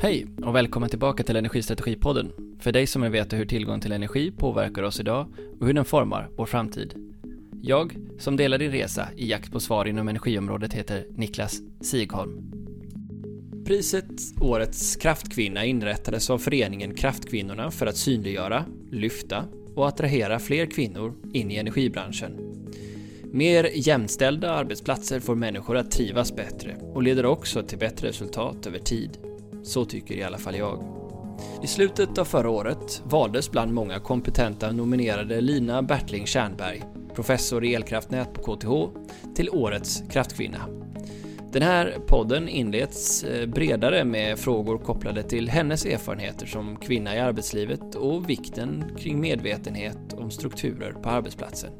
Hej och välkommen tillbaka till Energistrategipodden. För dig som vill veta hur tillgång till energi påverkar oss idag och hur den formar vår framtid. Jag, som delar din resa i jakt på svar inom energiområdet, heter Niklas Sigholm. Priset Årets kraftkvinna inrättades av föreningen Kraftkvinnorna för att synliggöra, lyfta och attrahera fler kvinnor in i energibranschen. Mer jämställda arbetsplatser får människor att trivas bättre och leder också till bättre resultat över tid. Så tycker i alla fall jag. I slutet av förra året valdes bland många kompetenta nominerade Lina Bertling Tjernberg, professor i elkraftnät på KTH, till Årets kraftkvinna. Den här podden inleds eh, bredare med frågor kopplade till hennes erfarenheter som kvinna i arbetslivet och vikten kring medvetenhet om strukturer på arbetsplatsen.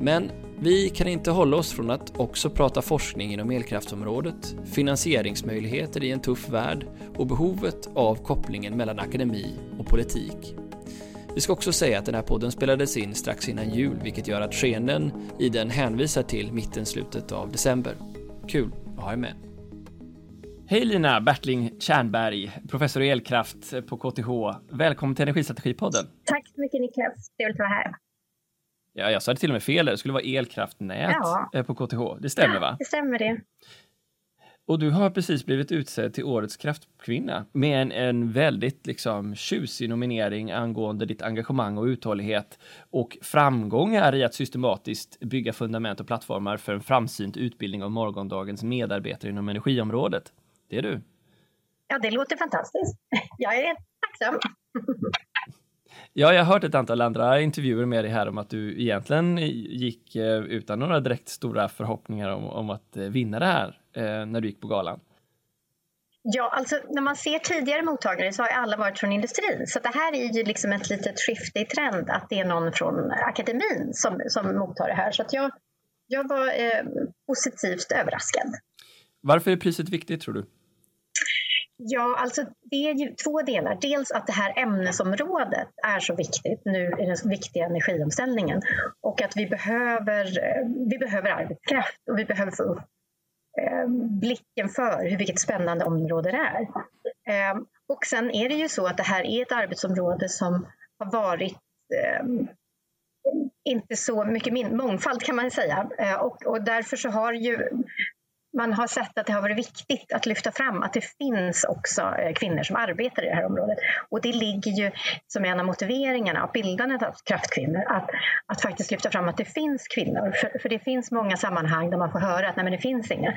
Men vi kan inte hålla oss från att också prata forskning inom elkraftsområdet, finansieringsmöjligheter i en tuff värld och behovet av kopplingen mellan akademi och politik. Vi ska också säga att den här podden spelades in strax innan jul, vilket gör att skeenden i den hänvisar till mitten-slutet av december. Kul att ha er med. Hej Lina Bertling Tjernberg, professor i elkraft på KTH. Välkommen till Energistrategipodden. Tack så mycket Niklas, trevligt att vara här. Ja, jag sa det till och med fel. Det skulle vara elkraftnät ja. Eh, på KTH. Det stämmer va? Det stämmer det. Och du har precis blivit utsedd till Årets kraftkvinna med en, en väldigt liksom tjusig nominering angående ditt engagemang och uthållighet och framgångar i att systematiskt bygga fundament och plattformar för en framsynt utbildning av morgondagens medarbetare inom energiområdet. Det är du. Ja, det låter fantastiskt. Jag är tacksam. Ja, jag har hört ett antal andra intervjuer med dig här om att du egentligen gick eh, utan några direkt stora förhoppningar om, om att eh, vinna det här eh, när du gick på galan. Ja, alltså när man ser tidigare mottagare så har alla varit från industrin. Så det här är ju liksom ett litet skifte i trend att det är någon från akademin som, som mottar det här. Så att jag, jag var eh, positivt överraskad. Varför är priset viktigt tror du? Ja, alltså det är ju två delar. Dels att det här ämnesområdet är så viktigt nu i den viktiga energiomställningen och att vi behöver, eh, vi behöver arbetskraft och vi behöver få upp eh, blicken för hur vilket spännande område det är. Ehm, och sen är det ju så att det här är ett arbetsområde som har varit ehm, inte så mycket mångfald kan man säga eh, och, och därför så har ju man har sett att det har varit viktigt att lyfta fram att det finns också eh, kvinnor som arbetar i det här området. Och det ligger ju som en av motiveringarna av bildandet av kraftkvinnor, att, att faktiskt lyfta fram att det finns kvinnor. För, för det finns många sammanhang där man får höra att nej, men det finns inga.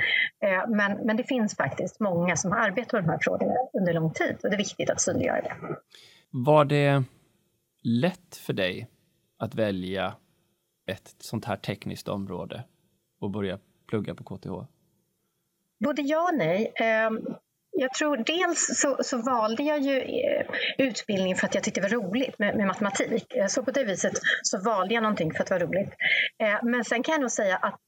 Eh, men, men det finns faktiskt många som har arbetat med de här frågorna under lång tid och det är viktigt att synliggöra det. Var det lätt för dig att välja ett sånt här tekniskt område och börja plugga på KTH? Både ja och nej. Ehm, jag tror dels så, så, valde jag ju eh, utbildning för att jag tyckte det var roligt med, med, matematik. Eh, så på det viset så valde jag någonting för att det var roligt. Eh, men sen kan jag nog säga att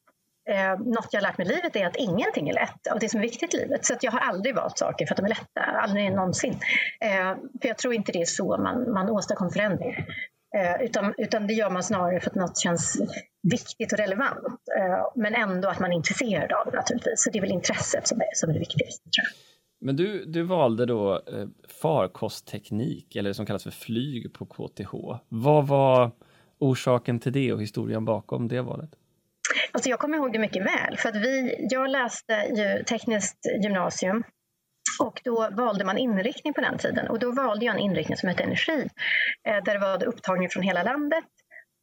eh, något jag lärt mig i livet är att ingenting är lätt av det som är viktigt i livet. Så att jag har aldrig valt saker för att de är lätta, aldrig någonsin. Eh, för jag tror inte det är så man, man åstadkommer förändring. Eh, utan, utan det gör man snarare för att något känns viktigt och relevant. Eh, men ändå att man är intresserad av det naturligtvis. Så det är väl intresset som är, som är det viktigaste. Tror jag. Men du, du valde då eh, farkostteknik, eller som kallas för flyg på KTH. Vad var orsaken till det och historien bakom det valet? Alltså jag kommer ihåg det mycket väl, för att vi, jag läste ju tekniskt gymnasium och då valde man inriktning på den tiden och då valde jag en inriktning som hette energi eh, där det var upptagning från hela landet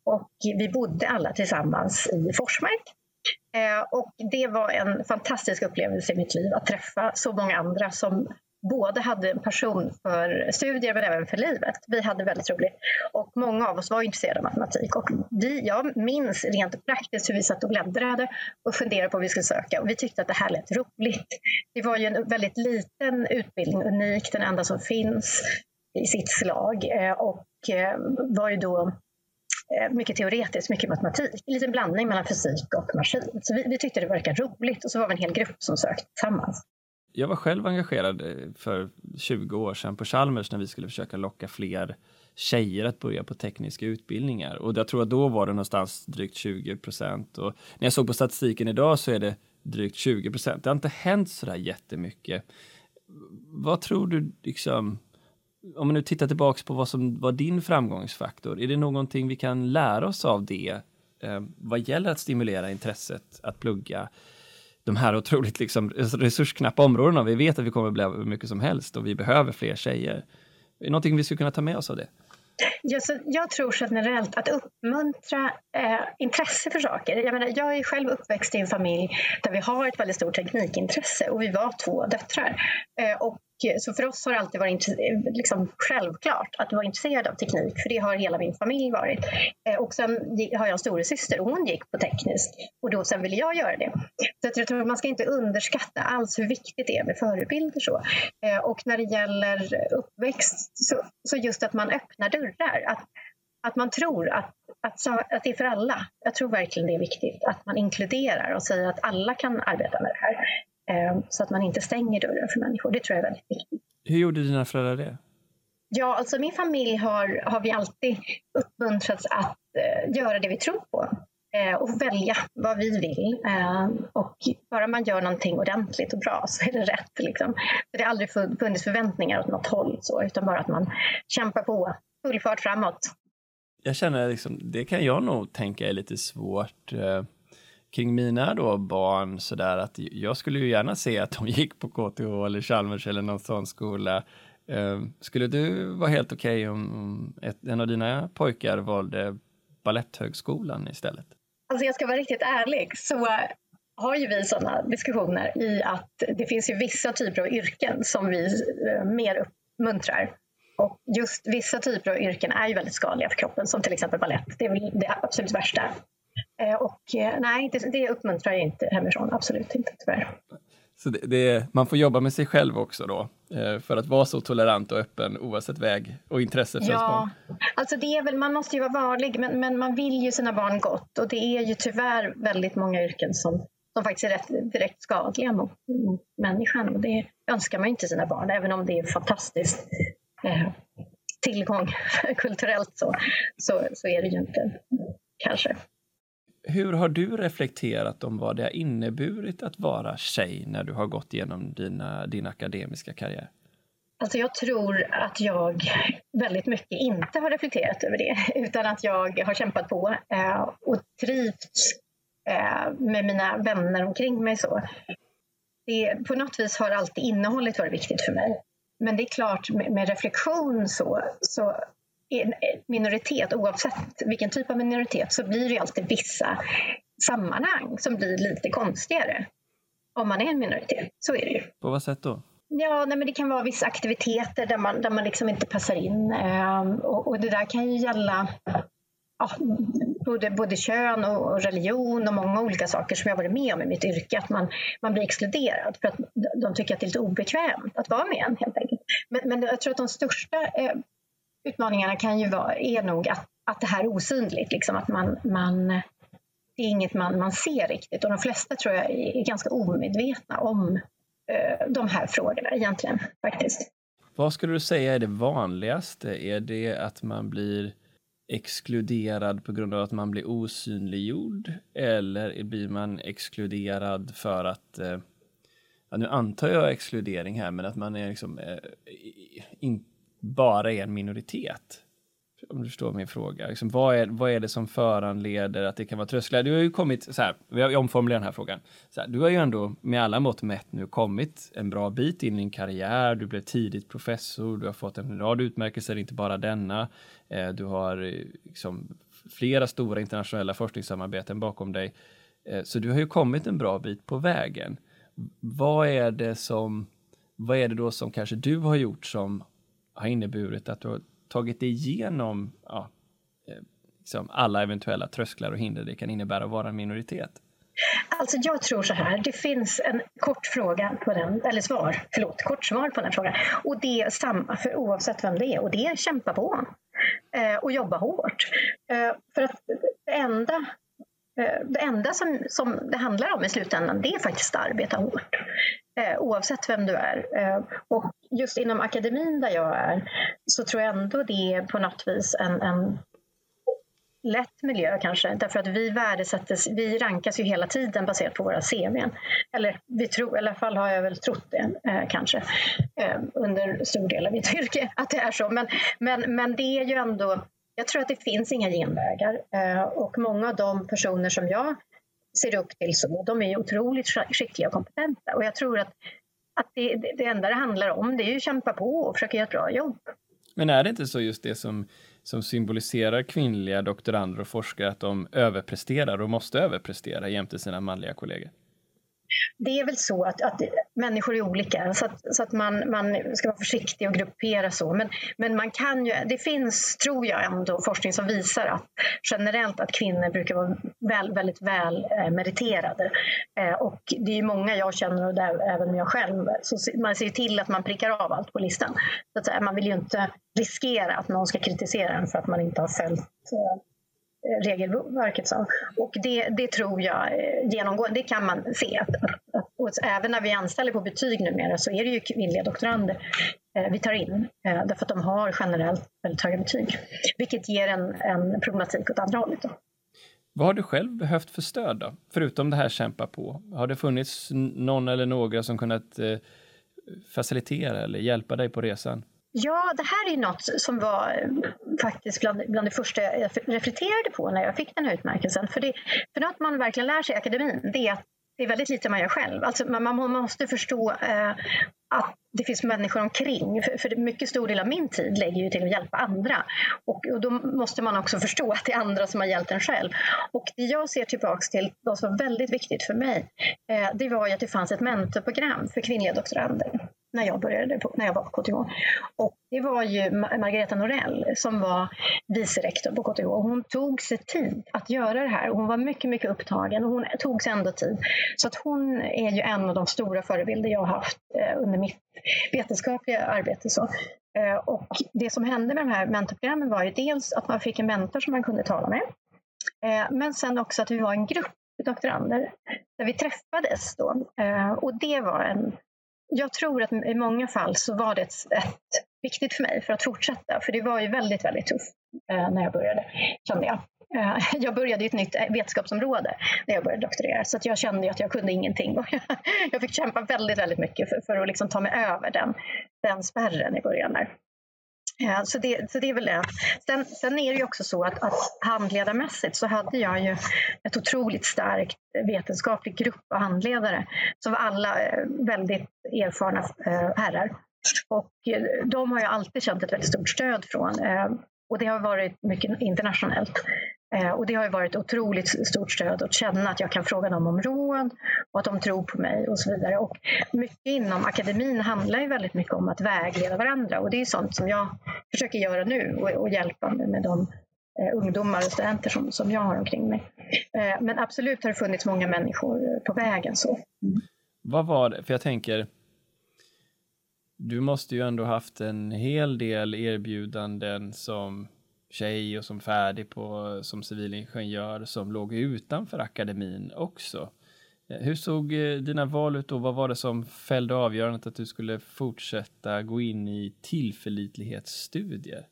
och vi bodde alla tillsammans i Forsmark. Eh, och det var en fantastisk upplevelse i mitt liv att träffa så många andra som både hade en passion för studier men även för livet. Vi hade väldigt roligt och många av oss var intresserade av matematik. Och vi, jag minns rent praktiskt hur vi satt och bläddrade och funderade på vad vi skulle söka och vi tyckte att det här lät roligt. Det var ju en väldigt liten utbildning, unik, den enda som finns i sitt slag eh, och eh, var ju då Eh, mycket teoretiskt, mycket matematik. En liten blandning mellan fysik och maskin. Så vi, vi tyckte det verkade roligt och så var vi en hel grupp som sökte tillsammans jag var själv engagerad eh, för 20 år sedan på Chalmers när vi skulle försöka locka fler tjejer att börja på tekniska utbildningar och jag tror att då var det någonstans drygt 20 procent och när jag såg på statistiken idag så är det drygt 20 procent. Det har inte hänt så där jättemycket. vad tror du, liksom, om man nu tittar tillbaks på vad som var din framgångsfaktor, är det någonting vi kan lära oss av det eh, vad gäller att stimulera intresset att plugga de här otroligt liksom, resursknappa områdena? Vi vet att vi kommer att bli hur mycket som helst och vi behöver fler tjejer. Är det någonting vi skulle kunna ta med oss av det? Ja, så jag tror generellt att uppmuntra eh, intresse för saker. Jag, menar, jag är själv uppväxt i en familj där vi har ett väldigt stort teknikintresse och vi var två döttrar. Eh, och Eh, så för oss har det alltid varit liksom självklart att vara intresserad av teknik, för det har hela min familj varit. Eh, och sen har jag en storasyster och hon gick på teknisk, och då sen ville jag göra det. Så jag tror att man ska inte underskatta alls hur viktigt det är med förebilder. Så. Eh, och när det gäller uppväxt, så, så just att man öppnar dörrar. Att, att man tror att, att, att det är för alla. Jag tror verkligen det är viktigt att man inkluderar och säger att alla kan arbeta med det här. Ehm, så att man inte stänger dörren för människor. Det tror jag är väldigt viktigt. Hur gjorde dina föräldrar det? Ja, alltså min familj har, har vi alltid uppmuntrats att uh, göra det vi tror på uh, och välja vad vi vill. Uh, och bara man gör någonting ordentligt och bra så är det rätt. Liksom. Så det har aldrig funnits förväntningar åt något håll, så, utan bara att man kämpar på, full fart framåt. Jag känner liksom, det kan jag nog tänka är lite svårt kring mina då barn sådär att jag skulle ju gärna se att de gick på KTH eller Chalmers eller någon sån skola. Eh, skulle du vara helt okej okay om ett, en av dina pojkar valde Baletthögskolan istället? Alltså jag ska vara riktigt ärlig så har ju vi sådana diskussioner i att det finns ju vissa typer av yrken som vi eh, mer uppmuntrar. Och just vissa typer av yrken är ju väldigt skadliga för kroppen, som till exempel ballett. Det är väl det absolut värsta. Eh, och eh, nej, det, det uppmuntrar jag inte hemifrån, absolut inte tyvärr. Så det, det, man får jobba med sig själv också då, eh, för att vara så tolerant och öppen oavsett väg och intresse för ja, barn? Alltså det är väl, man måste ju vara varlig, men, men man vill ju sina barn gott och det är ju tyvärr väldigt många yrken som, som faktiskt är rätt, direkt skadliga mot, mot människan. Och det önskar man ju inte sina barn, även om det är fantastiskt eh, tillgång kulturellt så, så, så är det ju inte kanske. Hur har du reflekterat om vad det har inneburit att vara tjej när du har gått igenom dina, din akademiska karriär? Alltså jag tror att jag väldigt mycket inte har reflekterat över det, utan att jag har kämpat på eh, och trivts eh, med mina vänner omkring mig. så. Det, på något vis har alltid innehållet varit viktigt för mig. Men det är klart, med, med reflektion så, så en minoritet, oavsett vilken typ av minoritet, så blir det alltid vissa sammanhang som blir lite konstigare om man är en minoritet. Så är det ju. På vad sätt då? Ja, nej, men det kan vara vissa aktiviteter där man, där man liksom inte passar in. Eh, och, och, det där kan ju gälla ja, både, både kön och religion och många olika saker som jag varit med om i mitt yrke. Att man, man blir exkluderad för att de tycker att det är lite obekvämt att vara med en helt enkelt. Men, men jag tror att de största eh, utmaningarna kan ju vara, är nog att, att det här är osynligt, liksom att man, man, det är inget man, man ser riktigt och de flesta tror jag är ganska omedvetna om eh, de här frågorna egentligen faktiskt. Vad skulle du säga är det vanligaste? Är det att man blir exkluderad på grund av att man blir osynliggjord? Eller blir man exkluderad för att, eh, ja, nu antar jag exkludering här, men att man är liksom eh, inte bara är en minoritet. Om du förstår min fråga. Liksom, vad, är, vad är det som föranleder att det kan vara trösklar? Du har ju kommit, så här, vi omformulerar den här frågan. Så här, du har ju ändå med alla mått mätt nu kommit en bra bit in i din karriär. Du blev tidigt professor, du har fått en rad utmärkelser, inte bara denna. Eh, du har eh, liksom, flera stora internationella forskningssamarbeten bakom dig. Eh, så du har ju kommit en bra bit på vägen. Vad är det som, vad är det då som kanske du har gjort som har inneburit att du har tagit dig igenom ja, eh, liksom alla eventuella trösklar och hinder det kan innebära att vara en minoritet? Alltså jag tror så här, det finns en kort fråga på den, eller svar, förlåt, kort svar på den frågan. Och det är samma för oavsett vem det är och det är kämpa på eh, och jobba hårt. Eh, för att det enda, Eh, det enda som, som det handlar om i slutändan, det är faktiskt att arbeta hårt eh, oavsett vem du är. Eh, och just inom akademin där jag är så tror jag ändå det är på något vis en, en lätt miljö kanske, därför att vi värdesättes, vi rankas ju hela tiden baserat på våra CVn. Eller vi tror, i alla fall har jag väl trott det eh, kanske eh, under stor del av mitt yrke att det är så. Men, men, men det är ju ändå, jag tror att det finns inga genvägar eh, och många av de personer som jag ser upp till så, de är otroligt skickliga och kompetenta och jag tror att att det, det, det enda det handlar om det är ju att kämpa på och försöka göra ett bra jobb. Men är det inte så just det som, som symboliserar kvinnliga doktorander och forskare att de överpresterar och måste överprestera jämte sina manliga kollegor? det är väl så att, att människor är olika så att, så att man, man ska vara försiktig och gruppera så. Men, men man kan ju, det finns, tror jag, ändå forskning som visar att generellt att kvinnor brukar vara väl, väldigt väl eh, meriterade. Eh, och det är ju många jag känner och där, även jag själv, så man ser till att man prickar av allt på listan. Så att man vill ju inte riskera att någon ska kritisera en för att man inte har följt eh, Eh, regelverket sa. Och det, det tror jag eh, genomgående, det kan man se. Och även när vi anställer på betyg numera så är det ju kvinnliga doktorander eh, vi tar in därför att de har generellt väldigt höga betyg. Vilket ger en, en problematik åt andra hållet. Då. Vad har du själv behövt för stöd då? Förutom det här kämpa på. Har det funnits någon eller några som kunnat eh, facilitera eller hjälpa dig på resan? Ja, det här är något som var eh, faktiskt bland, bland det första jag reflekterade på när jag fick den här utmärkelsen. För, det, för något man verkligen lär sig i akademin det är att det är väldigt lite man gör själv. Alltså man, man måste förstå eh, att det finns människor omkring. För, för mycket stor del av min tid lägger ju till att hjälpa andra. Och, och, då måste man också förstå att det är andra som har hjälpt en själv. Och det jag ser tillbaks till, vad som var väldigt viktigt för mig, eh, det var ju att det fanns ett mentorprogram för kvinnliga doktorander när jag började på, när jag var på KTH. Och det var ju Margareta Norell som var vice rektor på KTH. Hon tog sig tid att göra det här och hon var mycket, mycket upptagen och hon tog sig ändå tid. Så att hon är ju en av de stora förebilder jag har haft eh, under mitt vetenskapliga arbete. Så. Eh, och det som hände med de här mentorprogrammen var ju dels att man fick en mentor som man kunde tala med. Eh, men sen också att vi var en grupp doktorander där vi träffades då. Och det var en jag tror att i många fall så var det ett, ett, viktigt för mig för att fortsätta. För det var ju väldigt, väldigt tufft eh, när jag började, kände jag. Eh, jag började i ett nytt vetenskapsområde när jag började doktorera så att jag kände att jag kunde ingenting. Och jag fick kämpa väldigt, väldigt mycket för, för att liksom ta mig över den, den spärren i början. Där. Ja, så, det, så det är väl det. Sen, sen är det ju också så att, att handledarmässigt så hade jag ju ett otroligt starkt vetenskaplig grupp av handledare som var alla eh, väldigt erfarna eh, herrar. Och eh, de har jag alltid känt ett väldigt stort stöd från. Och det har varit mycket internationellt. Eh, och det har ju varit otroligt stort stöd att känna att jag kan fråga dem om råd och att de tror på mig och så vidare. Och mycket inom akademin handlar ju väldigt mycket om att vägleda varandra och det är sånt som jag försöker göra nu och, och hjälpa med, med de eh, ungdomar och studenter som, som jag har omkring mig. Eh, men absolut har det funnits många människor på vägen. så. Mm. Vad var det, för jag tänker du måste ju ändå haft en hel del erbjudanden som tjej och som färdig på, som civilingenjör som låg utanför akademin också. Eh, hur såg eh, dina val ut då? Vad var det som fällde avgörandet att du skulle fortsätta gå in i tillförlitlighetsstudier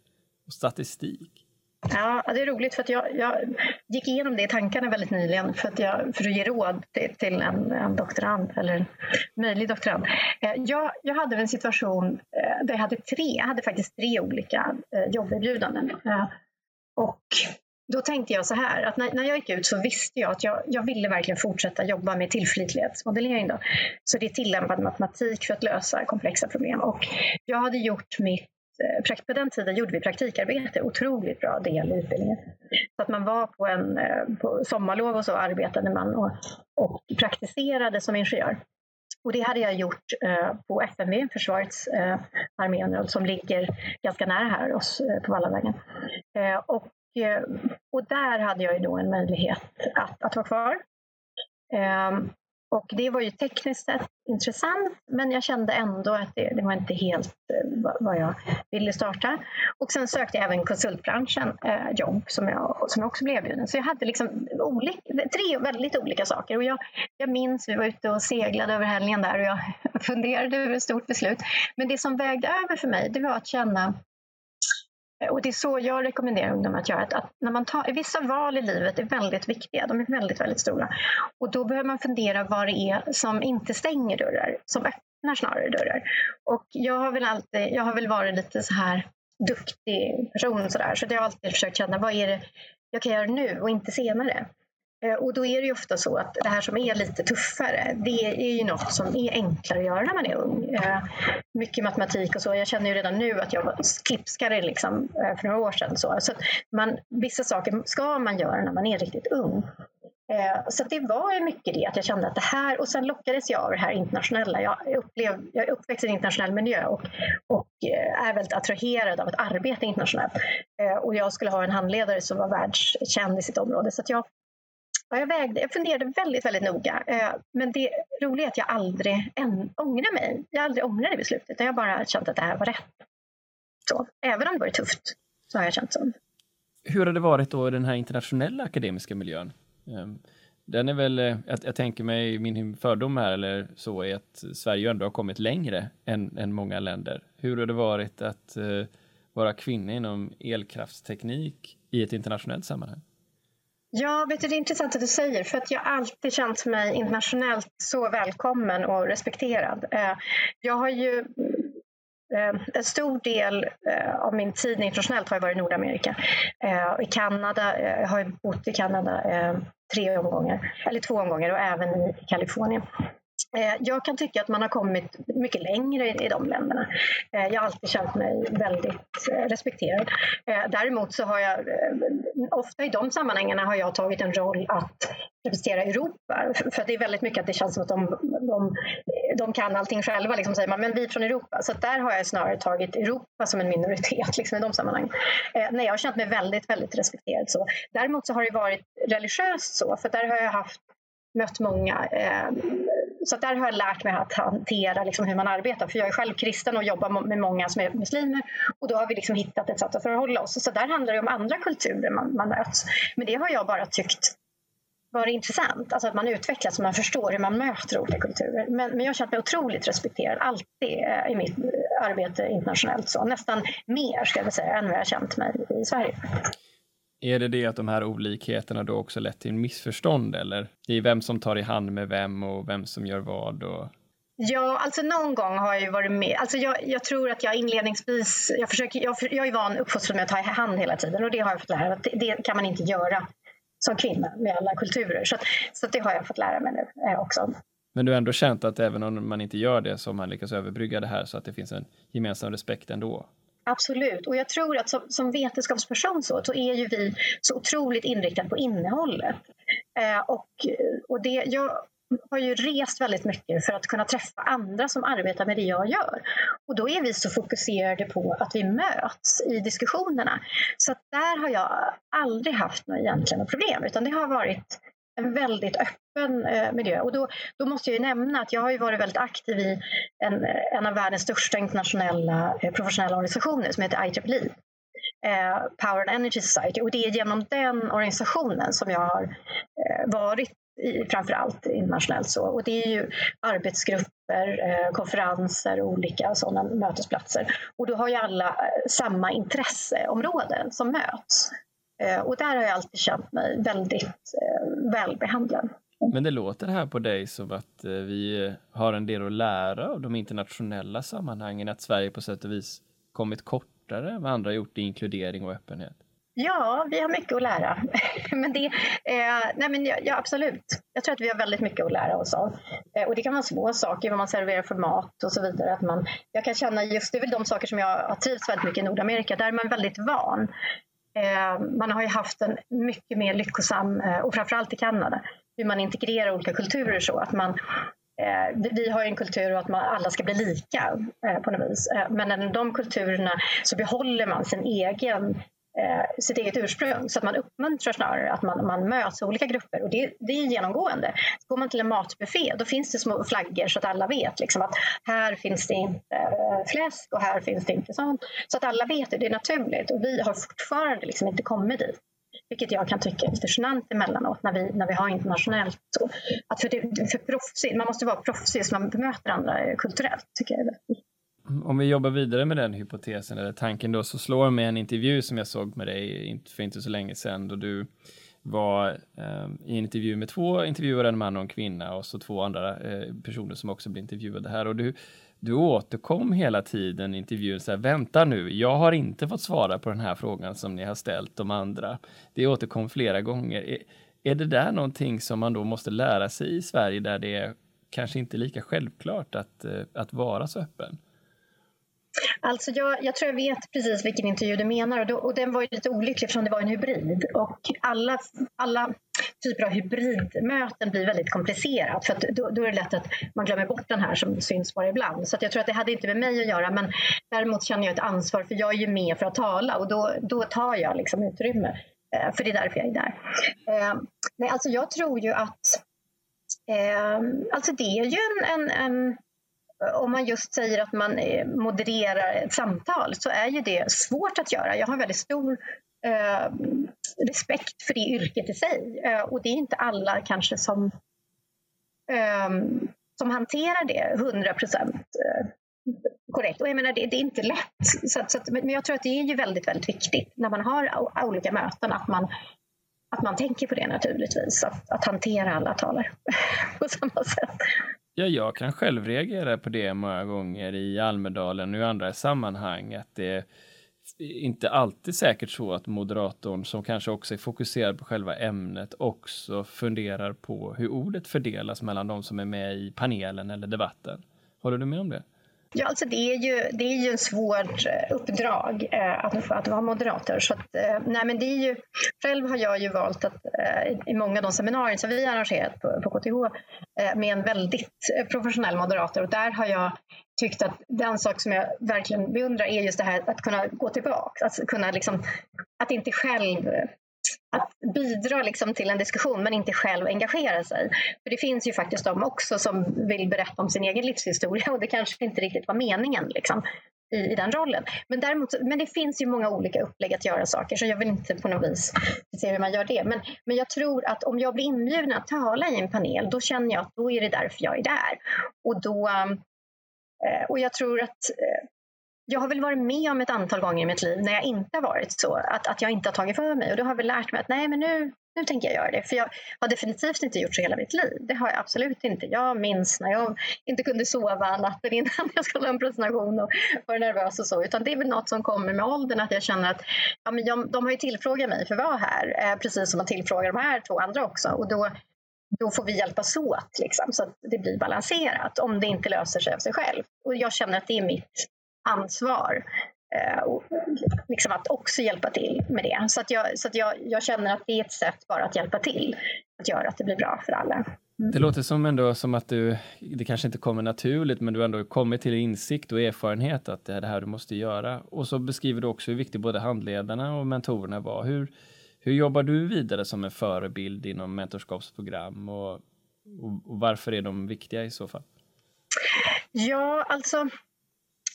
och statistik? Ja, det är roligt för att jag, jag gick igenom det i tankarna väldigt nyligen för att, jag, för att ge råd till, till en, en doktorand eller en möjlig doktorand. Eh, jag, jag hade en situation eh, där jag hade tre, jag hade faktiskt tre olika eh, jobberbjudanden. Och då tänkte jag så här, att när, när jag gick ut så visste jag att jag, jag ville verkligen fortsätta jobba med tillförlitlighetsmodellering. Då. Så det är tillämpad matematik för att lösa komplexa problem. Och jag hade gjort mitt Eh, på den tiden gjorde vi praktikarbete, otroligt bra del i utbildningen. Så att man var på en eh, på sommarlov och så arbetade man och, och praktiserade som ingenjör. Och det hade jag gjort eh, på FMV, Försvarets eh, arméområde, som ligger ganska nära här oss eh, på Vallavägen. Eh, och, eh, och där hade jag ju då en möjlighet att, att vara kvar. Och det var ju tekniskt sett intressant, men jag kände ändå att det, det var inte helt eh, vad jag ville starta. Och sen sökte jag även konsultbranschen eh, jobb som jag, som jag också blev erbjuden. Så jag hade liksom olika, tre väldigt olika saker. Och jag, jag minns, vi var ute och seglade över helgen där och jag funderade över ett stort beslut. Men det som vägde över för mig, det var att känna och det är så jag rekommenderar ungdomar att göra. Att, att när man tar, vissa val i livet är väldigt viktiga, de är väldigt, väldigt stora. Och då behöver man fundera vad det är som inte stänger dörrar, som öppnar snarare dörrar. Och jag har väl alltid, jag har väl varit lite så här duktig person så där, så jag har alltid försökt känna vad är det jag kan göra nu och inte senare. Eh, och då är det ju ofta så att det här som är lite tuffare, det är ju något som är enklare att göra när man är ung. Eh, mycket matematik och så. Jag känner ju redan nu att jag var klipskare liksom, eh, för några år sedan. Så, så man, vissa saker ska man göra när man är riktigt ung. Så det var ju mycket det att jag kände att det här, och sen lockades jag av det här internationella. Jag, upplev, jag är uppväxt i en internationell miljö och, och är väldigt attraherad av att arbeta internationellt. Och jag skulle ha en handledare som var världskänd i sitt område. Så jag Ja, jag, vägde, jag funderade väldigt, väldigt noga. Eh, men det roliga är att jag aldrig än, ångrar mig. Jag aldrig ångrade beslutet. Jag har bara känt att det här var rätt. Så, även om det var tufft så har jag känt så. Hur har det varit då i den här internationella akademiska miljön? Ehm, den är väl, eh, jag, jag tänker mig, min fördom här eller så är att Sverige ändå har kommit längre än, än många länder. Hur har det varit att uh, vara kvinna inom elkraftsteknik i ett internationellt sammanhang? Ja, vet du, det är intressant att du säger, för att jag alltid känt mig internationellt så välkommen och respekterad. Eh, jag har ju eh, en stor del eh, av min tid internationellt har jag varit i Nordamerika. I Kanada, jag har bott i Kanada tre omgångar, eller två omgångar och även i Kalifornien. Eh, jag kan tycka att man har kommit mycket längre i de länderna. Eh, jag har alltid känt mig väldigt eh, respekterad. Däremot så har jag ofta i de sammanhangen har jag tagit en roll att representera Europa. För det är väldigt mycket att det känns som att de, de, de kan allting själva, liksom säger man, men vi från Europa. Så där har jag snarare tagit Europa som en minoritet liksom, i de sammanhangen. nej, jag har känt mig väldigt, väldigt respekterad. Så. Däremot så har det varit religiöst så, för där har jag haft mött många eh, så där har jag lärt mig att hantera liksom hur man arbetar. För jag är själv kristen och jobbar med många som är muslimer. Och då har vi liksom hittat ett sätt att förhålla oss. Så där handlar det om andra kulturer man, man möts. Men det har jag bara tyckt varit intressant. Alltså att man utvecklas och man förstår hur man möter olika kulturer. Men, men jag har känt mig otroligt respekterad alltid eh, i mitt arbete internationellt. Så. Nästan mer ska jag säga än vad jag har känt mig i Sverige. Är det det att de här olikheterna då också lett till missförstånd eller i vem som tar i hand med vem och vem som gör vad? Och... Ja, alltså någon gång har jag ju varit med. Alltså jag, jag tror att jag inledningsvis, jag, försöker, jag, jag är van uppfostrad med att ta i hand hela tiden och det har jag fått lära mig det, det kan man inte göra som kvinna med alla kulturer. Så, att, så att det har jag fått lära mig nu eh, också. Men du har ändå känt att även om man inte gör det så har man lyckats överbrygga det här så att det finns en gemensam respekt ändå? Absolut, och jag tror att som, som vetenskapsperson så, så är ju vi så otroligt inriktade på innehållet. Eh, och, och det, jag har ju rest väldigt mycket för att kunna träffa andra som arbetar med det jag gör. Och då är vi så fokuserade på att vi möts i diskussionerna. Så där har jag aldrig haft några egentliga problem, utan det har varit en väldigt öppen eh, miljö. Och då, då måste jag nämna att jag har varit väldigt aktiv i en, eh, en av världens största internationella eh, professionella organisationer som heter IEEE. Eh, Power and Energy Society och det är genom den organisationen som jag har eh, varit i, framför allt internationellt. Så. Och det är ju arbetsgrupper, eh, konferenser och olika sådana mötesplatser. Och då har ju alla eh, samma intresseområden som möts. Eh, och där har jag alltid känt mig väldigt eh, välbehandlad. Men det låter här på dig som att eh, vi har en del att lära av de internationella sammanhangen, att Sverige på sätt och vis kommit kortare än vad andra gjort i inkludering och öppenhet. Ja, vi har mycket att lära. men det, eh, nej men ja, ja, absolut. Jag tror att vi har väldigt mycket att lära oss av. Eh, och det kan vara små saker, vad man serverar för mat och så vidare. Att man, jag kan känna just, det är väl de saker som jag har trivts väldigt mycket i Nordamerika. Där är man väldigt van. Eh, man har ju haft en mycket mer lyckosam, eh, och framförallt i Kanada, hur man integrerar olika kulturer så att man eh, vi har en kultur att man, alla ska bli lika på något vis. Men i de kulturerna så behåller man sin egen eh, sitt eget ursprung. Så att man uppmuntrar snarare att man, man möts i olika grupper. Och det, det är genomgående. Går man till en matbuffé då finns det små flaggor så att alla vet liksom, att här finns det inte eh, fläsk och här finns det inte sånt. Så att alla vet det, det är naturligt. Och vi har fortfarande liksom inte kommit dit. Vilket jag kan tycka är lite genant emellanåt när vi, när vi har internationellt. Så. Att för det, för proffsig, man måste vara proffsig så man bemöter andra eh, kulturellt. tycker jag är om vi jobbar vidare med den hypotesen eller tanken då så slår mig en intervju som jag såg med dig för inte så länge sedan då du var eh, i en intervju med två intervjuare, en man och en kvinna och så två andra eh, personer som också blir intervjuade här och du, du återkom hela tiden i intervjun så här, vänta nu, jag har inte fått svara på den här frågan som ni har ställt de andra. Det återkom flera gånger. Är, är det där någonting som man då måste lära sig i Sverige där det är kanske inte lika självklart att, eh, att vara så öppen? Alltså jag, jag, tror jag vet precis vilken intervju du menar och, då, och den var ju lite olycklig eftersom det var en hybrid och alla, alla typer av hybridmöten blir väldigt komplicerat för då, då, är det lätt att man glömmer bort den här som syns bara ibland. Så jag tror att det hade inte med mig att göra men däremot känner jag ett ansvar för jag är ju med för att tala och då, då tar jag liksom utrymme. Eh, för det är därför jag är där. Eh, nej, alltså jag tror ju att eh, alltså det är ju en, en, en om man just säger att man eh, modererar ett samtal så är ju det svårt att göra. Jag har väldigt stor eh, respekt för det yrket i sig eh, och det är inte alla kanske som, eh, som hanterar det 100 procent eh, korrekt. Och jag menar, det, det är inte lätt. Så, så, men jag tror att det är ju väldigt, väldigt viktigt när man har olika möten att man att man tänker på det naturligtvis, att, att hantera alla talare på samma sätt. Ja, jag kan själv reagera på det många gånger i Almedalen och i andra sammanhang, att det är inte alltid säkert så att moderatorn, som kanske också är fokuserad på själva ämnet, också funderar på hur ordet fördelas mellan de som är med i panelen eller debatten. Håller du med om det? Ja, alltså det är ju, det är ju en svårt eh, uppdrag eh, att, att vara moderator. Så att, eh, nej, men det är ju, själv har jag ju valt att eh, i många av de seminarier som vi har arrangerat på, på KTH eh, med en väldigt eh, professionell moderator och där har jag tyckt att den sak som jag verkligen beundrar är just det här att kunna gå tillbaka, att kunna liksom, att inte själv att bidra liksom till en diskussion men inte själv engagera sig. För det finns ju faktiskt de också som vill berätta om sin egen livshistoria och det kanske inte riktigt var meningen liksom, i, i den rollen. Men, däremot, men det finns ju många olika upplägg att göra saker så jag vill inte på något vis se hur man gör det. Men, men jag tror att om jag blir inbjuden att tala i en panel då känner jag att då är det därför jag är där. Och, då, eh, och jag tror att eh, jag har väl varit med om ett antal gånger i mitt liv när jag inte har varit så, att, att jag inte har tagit för mig. Och då har jag väl lärt mig att nej, men nu, nu tänker jag göra det. För jag har definitivt inte gjort så hela mitt liv. Det har jag absolut inte. Jag minns när jag inte kunde sova natten innan jag skulle ha en presentation och var nervös och så. Utan det är väl något som kommer med åldern, att jag känner att ja, men jag, de har ju tillfrågat mig för att vara här, eh, precis som att tillfråga de här två andra också. Och då, då får vi hjälpas åt liksom, så att det blir balanserat om det inte löser sig av sig själv. Och jag känner att det är mitt ansvar. Eh, och liksom att också hjälpa till med det. Så, att jag, så att jag, jag känner att det är ett sätt bara att hjälpa till att göra att det blir bra för alla. Mm. Det låter som ändå som att du, det kanske inte kommer naturligt, men du ändå kommit till insikt och erfarenhet att det är det här du måste göra. Och så beskriver du också hur viktigt både handledarna och mentorerna var. Hur, hur jobbar du vidare som en förebild inom mentorskapsprogram och, och, och varför är de viktiga i så fall? Ja, alltså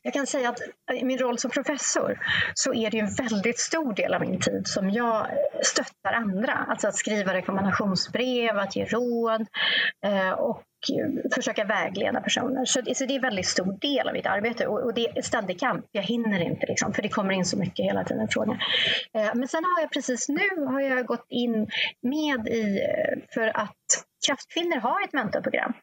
jag kan säga att i min roll som professor så är det en väldigt stor del av min tid som jag stöttar andra. Alltså att skriva rekommendationsbrev, att ge råd eh, och försöka vägleda personer. Så det, så det är en väldigt stor del av mitt arbete och, och det är ständig kamp. Jag hinner inte liksom, för det kommer in så mycket hela tiden frågor. Eh, men sen har jag precis nu har jag gått in med i eh, för att Kraftkvinnor har ett mentorprogram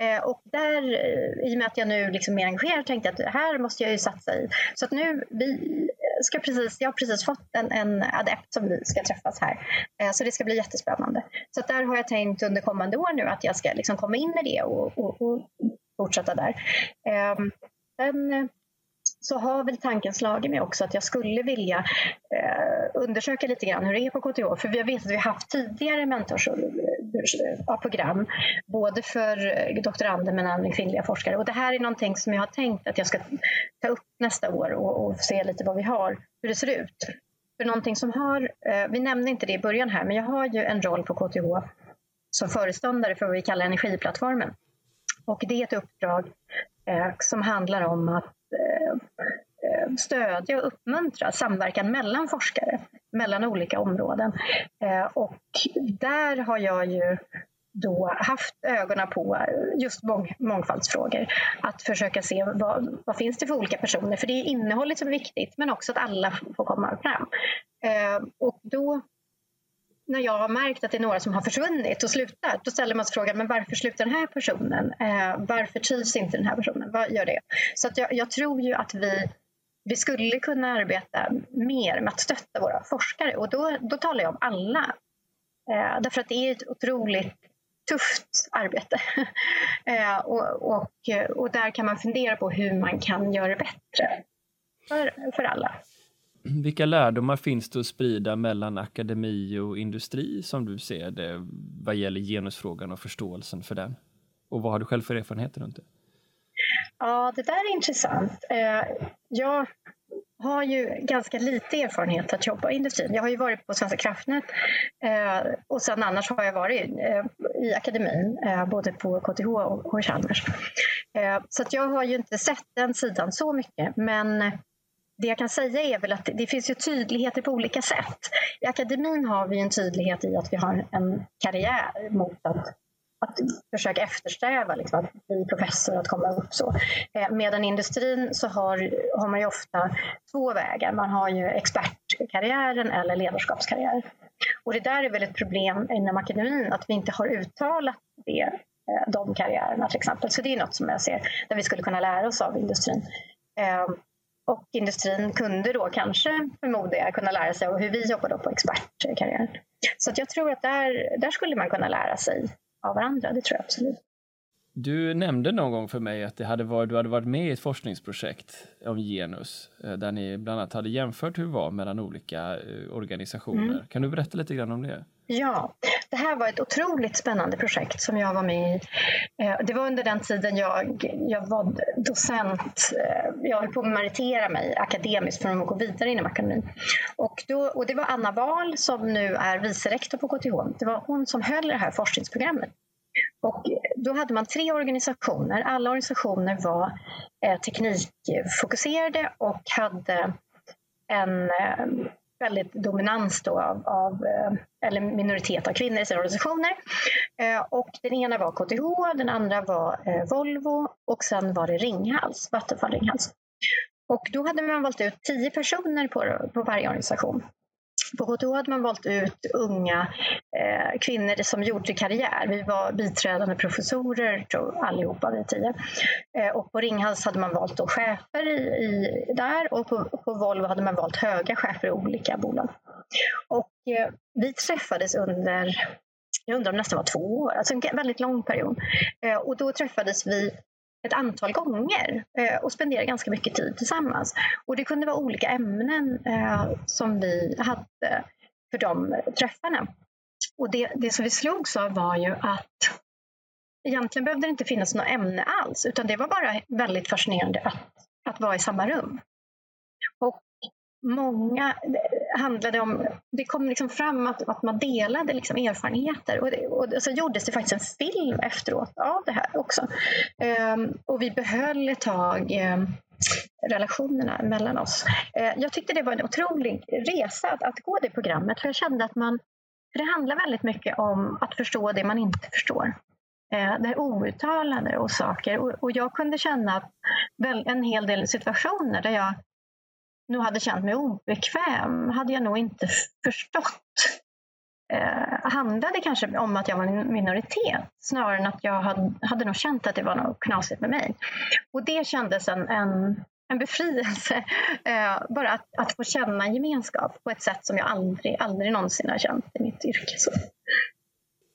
Eh, och där, eh, i och med att jag nu liksom är engagerad, tänkte jag att här måste jag ju satsa i. Så att nu, vi ska precis, jag har precis fått en, en adept som vi ska träffas här. Eh, så det ska bli jättespännande. Så att där har jag tänkt under kommande år nu att jag ska liksom komma in i det och, och, och fortsätta där. Ehm, sen så har väl tanken slagit mig också att jag skulle vilja eh, undersöka lite grann hur det är på KTH. För vi vet att vi har haft tidigare program, både för eh, doktorander men även kvinnliga forskare. Och det här är någonting som jag har tänkt att jag ska ta upp nästa år och, och se lite vad vi har, hur det ser ut. För någonting som har, eh, vi nämnde inte det i början här, men jag har ju en roll på KTH som föreståndare för vad vi kallar energiplattformen. Och det är ett uppdrag eh, som handlar om att Eh, stödja och uppmuntra samverkan mellan forskare, mellan olika områden. Eh, och där har jag ju då haft ögonen på just mång, mångfaldsfrågor. Att försöka se vad, vad finns det för olika personer, för det är innehållet som är viktigt, men också att alla får komma fram. Eh, och då när jag har märkt att det är några som har försvunnit och slutat, då ställer man sig frågan, men varför slutar den här personen? Eh, varför trivs inte den här personen? Vad gör det? Så att jag, jag, tror ju att vi, vi skulle kunna arbeta mer med att stötta våra forskare och då, då talar jag om alla. Eh, därför att det är ett otroligt tufft arbete. eh, och, och, och där kan man fundera på hur man kan göra det bättre för, för alla. Vilka lärdomar finns det att sprida mellan akademi och industri som du ser det vad gäller genusfrågan och förståelsen för den? Och vad har du själv för erfarenheter runt det? Ja, det där är intressant. Eh, jag har ju ganska lite erfarenhet att jobba i industrin. Jag har ju varit på Svenska kraftnät eh, och sen annars har jag varit eh, i akademin, både på KTH och Chalmers. Så att jag har ju inte sett den sidan så mycket, men det jag kan säga är väl att det finns ju tydligheter på olika sätt. I akademin har vi en tydlighet i att vi har en karriär mot att, att försöka eftersträva liksom, att bli professor, att komma upp så. Eh, medan industrin så har, har man ju ofta två vägar. Man har ju expertkarriären eller ledarskapskarriär. Och det där är väl ett problem inom akademin, att vi inte har uttalat det, eh, de karriärerna till exempel. Så det är något som jag ser där vi skulle kunna lära oss av industrin. Eh, och industrin kunde då kanske, förmodar jag, kunna lära sig av hur vi jobbar då på expertkarriär. Så att jag tror att där, där skulle man kunna lära sig av varandra, det tror jag absolut. Du nämnde någon gång för mig att det hade varit, du hade varit med i ett forskningsprojekt om genus eh, där ni bland annat hade jämfört hur det var mellan olika eh, organisationer. Mm. Kan du berätta lite grann om det? Ja, det här var ett otroligt spännande projekt som jag var med i. Eh, det var under den tiden jag, jag var docent. Eh, jag höll på att meritera mig akademiskt för att gå vidare inom akademin. Och, då, och det var Anna Wahl som nu är vice rektor på KTH. Det var hon som höll det här forskningsprogrammet. Och då hade man tre organisationer. Alla organisationer var eh, teknikfokuserade och hade en väldigt dominans då av, av, eh, eller minoritet av kvinnor i sina organisationer. Eh, och den ena var KTH, den andra var eh, Volvo och sen var det Ringhals, Vattenfall Ringhals. Och då hade man valt ut tio personer på, på varje organisation. På KTH hade man valt ut unga eh, kvinnor som gjorde karriär. Vi var biträdande professorer tror allihopa, vi tio. Eh, och på Ringhals hade man valt då chefer i, i, där och på, på Volvo hade man valt höga chefer i olika bolag. Och eh, vi träffades under jag undrar om det nästan var två år, alltså en väldigt lång period. Eh, och då träffades vi ett antal gånger eh, och spenderade ganska mycket tid tillsammans. Och det kunde vara olika ämnen eh, som vi hade för de träffarna. Och det, det som vi slogs av var ju att egentligen behövde det inte finnas något ämne alls, utan det var bara väldigt fascinerande att, att vara i samma rum. Och många handlade om, det kom liksom fram att, att man delade liksom erfarenheter och, det, och så gjordes det faktiskt en film efteråt av det här också. Um, och vi behöll ett tag um, relationerna mellan oss. Uh, jag tyckte det var en otrolig resa att, att gå det programmet för jag kände att man, det handlar väldigt mycket om att förstå det man inte förstår. Eh, det det outtalade och saker och, jag kunde känna att en hel del situationer där jag nu hade känt mig obekväm hade jag nog inte förstått. Eh, handlade kanske om att jag var en minoritet snarare än att jag hade, hade nog känt att det var något knasigt med mig. Och det kändes en, en, en befrielse, eh, bara att, att få känna gemenskap på ett sätt som jag aldrig, aldrig någonsin har känt i mitt yrke. Så.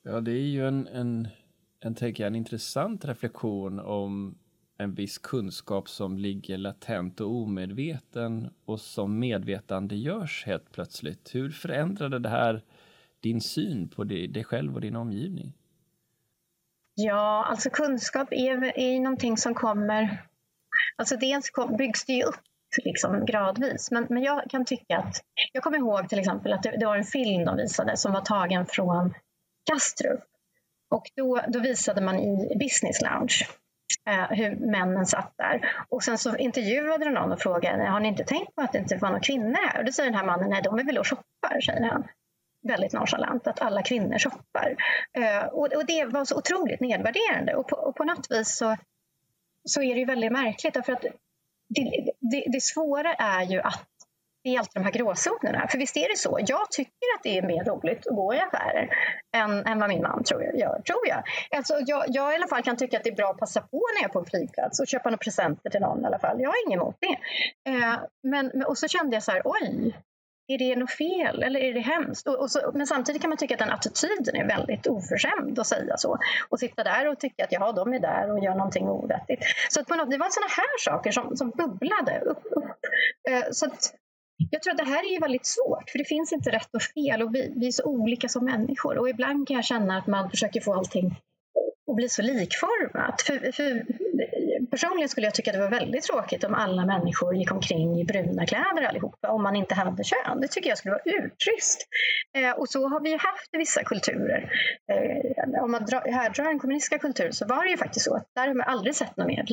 Ja, det är ju en, en, en, tänker jag, en intressant reflektion om en viss kunskap som ligger latent och omedveten och som medvetandegörs helt plötsligt. Hur förändrade det här din syn på dig själv och din omgivning? Ja, alltså kunskap är, är någonting som kommer... Alltså dels byggs det ju upp liksom gradvis. Men, men jag kan tycka att... Jag kommer ihåg till exempel att det, det var en film de visade som var tagen från Kastrup. Och då, då visade man i Business Lounge Eh, hur männen satt där. Och sen så intervjuade de någon och frågade, har ni inte tänkt på att det inte var några kvinnor här? Och då säger den här mannen, nej de är väl och shoppar, säger han. väldigt nonchalant att alla kvinnor shoppar. Eh, och, och, det var så otroligt nedvärderande och på, och på något vis så, så är det ju väldigt märkligt därför att det, det, det svåra är ju att det är alltid de här gråzonerna. För visst är det så. Jag tycker att det är mer roligt att gå i affärer än, än vad min man tror jag, gör. Tror jag. Alltså, jag. Jag i alla fall kan tycka att det är bra att passa på när jag är på en flygplats och köpa några presenter till någon i alla fall. Jag har inget emot det. Eh, men, och så kände jag så här, oj, är det något fel eller är det hemskt? Och, och så, men samtidigt kan man tycka att den attityden är väldigt oförskämd att säga så. Och sitta där och tycka att jaha, de är där och gör någonting ovettigt. Så att på något, det var sådana här saker som, som bubblade upp. upp. Eh, så att, jag tror att det här är väldigt svårt, för det finns inte rätt och fel och vi, vi är så olika som människor. Och ibland kan jag känna att man försöker få allting att bli så likformat. För, för, personligen skulle jag tycka att det var väldigt tråkigt om alla människor gick omkring i bruna kläder allihopa, om man inte hade kön. Det tycker jag skulle vara urtrist. Eh, och så har vi ju haft i vissa kulturer. Eh, om man dra, härdrar den kommunistiska kulturen så var det ju faktiskt så att där har man aldrig sett något mer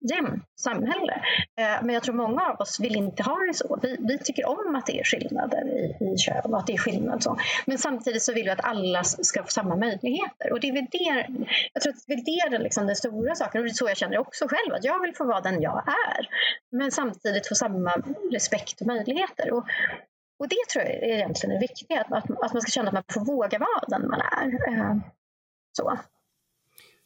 jämnt samhälle. Eh, men jag tror många av oss vill inte ha det så. Vi, vi tycker om att det är skillnader i, i kön och att det är skillnad så. Men samtidigt så vill vi att alla ska få samma möjligheter. Och det är väl det, jag tror att det är det liksom den stora saken. Och det är så jag känner också själv, att jag vill få vara den jag är. Men samtidigt få samma respekt och möjligheter. Och, och det tror jag är egentligen det viktiga, att, att, man ska känna att man får våga vara den man är. Eh, så.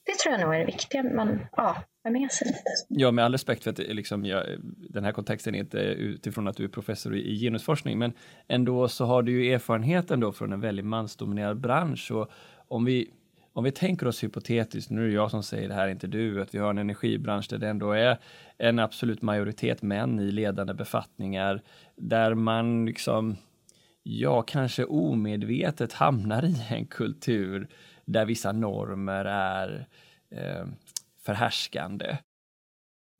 Det tror jag nog är det viktiga. Man, ja, ha med sig. Ja, med all respekt för att liksom, ja, den här kontexten är inte utifrån att du är professor i genusforskning, men ändå så har du ju erfarenhet ändå från en väldigt mansdominerad bransch och om vi om vi tänker oss hypotetiskt, nu är det jag som säger det här, inte du, att vi har en energibransch där det ändå är en absolut majoritet män i ledande befattningar, där man liksom, ja, kanske omedvetet hamnar i en kultur där vissa normer är eh, förhärskande.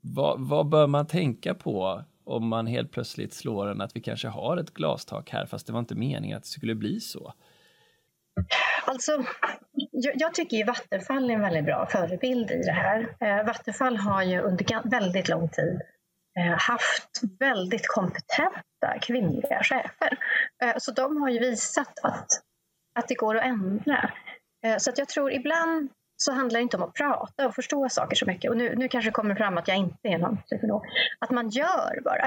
Vad, vad bör man tänka på om man helt plötsligt slår en att vi kanske har ett glastak här fast det var inte meningen att det skulle bli så? Alltså, jag, jag tycker ju Vattenfall är en väldigt bra förebild i det här. Eh, Vattenfall har ju under väldigt lång tid eh, haft väldigt kompetenta kvinnliga chefer. Eh, så de har ju visat att, att det går att ändra. Eh, så att jag tror ibland så handlar det inte om att prata och förstå saker så mycket. Och nu, nu kanske det kommer fram att jag inte är någon psykolog. Att man gör bara.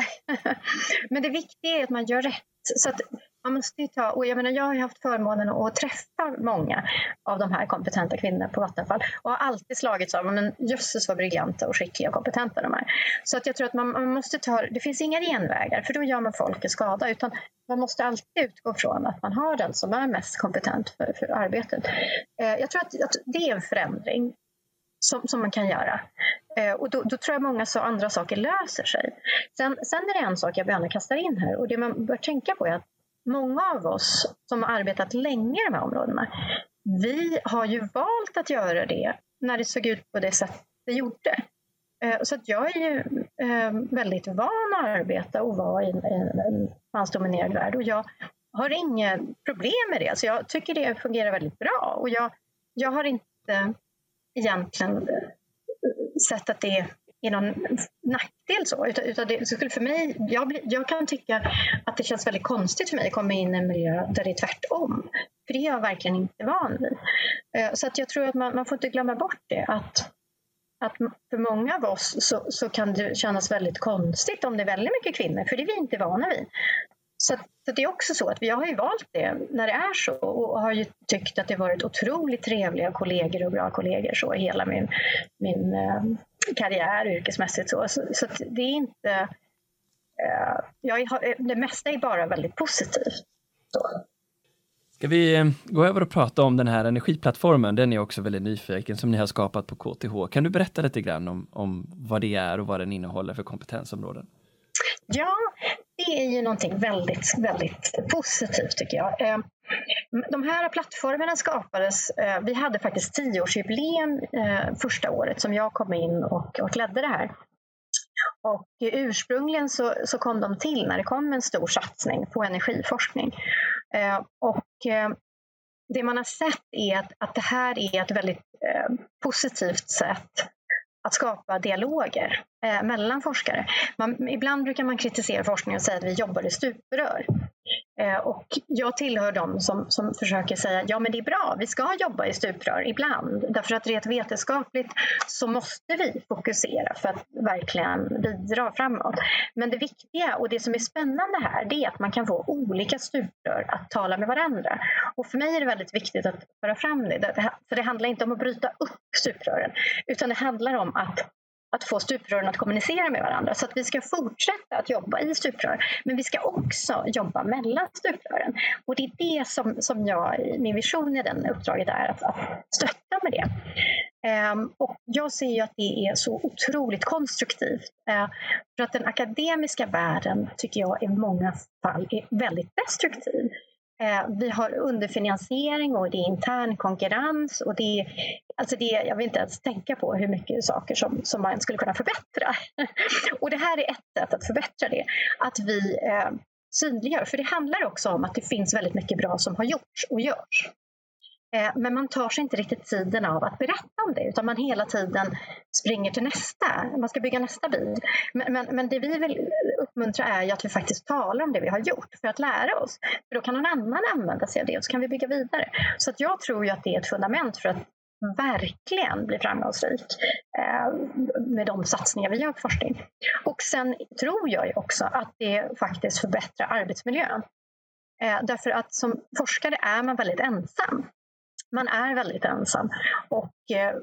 Men det viktiga är att man gör rätt. Så att man måste ta, och jag, menar, jag har haft förmånen att träffa många av de här kompetenta kvinnorna på Vattenfall och har alltid slagits av men jösses vad briljanta och skickliga och kompetenta de är. Så att jag tror att man, man måste ta, det finns inga genvägar för då gör man folk skada utan man måste alltid utgå från att man har den som är mest kompetent för, för arbetet. Eh, jag tror att, att, det är en förändring som, som man kan göra. Eh, och då, då, tror jag många så andra saker löser sig. Sen, sen är det en sak jag gärna kastar in här och det man bör tänka på är att många av oss som har arbetat länge i de här områdena, vi har ju valt att göra det när det såg ut på det sätt det gjorde. Eh, så att jag är ju eh, väldigt van att arbeta och vara i en mansdominerad värld och jag har inga problem med det. Så jag tycker det fungerar väldigt bra och jag, jag har inte egentligen sett att det är någon nackdel så. Utan, utan det skulle för mig, jag, jag, kan tycka att det känns väldigt konstigt för mig att komma in i en miljö där det är tvärtom. För det är jag verkligen inte van vid. Eh, så att jag tror att man, man får inte glömma bort det. Att, att för många av oss så, så kan det kännas väldigt konstigt om det är väldigt mycket kvinnor, för det är vi inte vana vid. Så, så, det är också så att vi har ju valt det när det är så och har ju tyckt att det varit otroligt trevliga kollegor och bra kollegor så hela min, min eh, karriär yrkesmässigt. Så, så, så det är inte... Eh, jag har, det mesta är bara väldigt positivt. Så. Ska vi eh, gå över och prata om den här energiplattformen? Den är också väldigt nyfiken som ni har skapat på KTH. Kan du berätta lite grann om, om vad det är och vad den innehåller för kompetensområden? Ja, det är ju någonting väldigt, väldigt positivt tycker jag. Ehm, de här plattformarna skapades, eh, vi hade faktiskt tioårsjubileum eh, första året som jag kom in och, och ledde det här. Och ursprungligen så, så kom de till när det kom en stor satsning på energiforskning. Ehm, och ehm, det man har sett är att, att det här är ett väldigt eh, positivt sätt att skapa dialoger eh, mellan forskare. Man, ibland brukar man kritisera forskningen och säga att vi jobbar i stuprör. Eh, och jag tillhör dem som, som försöker säga ja men det är bra, vi ska jobba i stuprör ibland. Därför att rent vetenskapligt så måste vi fokusera för att verkligen bidra framåt. Men det viktiga och det som är spännande här det är att man kan få olika stuprör att tala med varandra. Och för mig är det väldigt viktigt att föra fram det. För det handlar inte om att bryta upp stuprören utan det handlar om att att få stuprören att kommunicera med varandra. Så att vi ska fortsätta att jobba i stuprör, men vi ska också jobba mellan stuprören. Och det är det som, som jag, min vision i den uppdraget är, att, att stötta med det. Um, och jag ser ju att det är så otroligt konstruktivt. Uh, för att den akademiska världen tycker jag i många fall är väldigt destruktiv. Eh, vi har underfinansiering och det är intern konkurrens och det är, alltså det, jag vill inte ens tänka på hur mycket saker som, som man skulle kunna förbättra. och det här är ett sätt att förbättra det, att vi eh, synliggör. För det handlar också om att det finns väldigt mycket bra som har gjorts och görs. Eh, men man tar sig inte riktigt tiden av att berätta om det utan man hela tiden springer till nästa, man ska bygga nästa bil. Men, men, men det vi vill uppmuntra är ju att vi faktiskt talar om det vi har gjort för att lära oss. För då kan någon annan använda sig av det och så kan vi bygga vidare. Så att jag tror ju att det är ett fundament för att verkligen bli framgångsrik eh, med de satsningar vi gör på forskning. Och sen tror jag ju också att det faktiskt förbättrar arbetsmiljön. Eh, därför att som forskare är man väldigt ensam man är väldigt ensam. Och eh,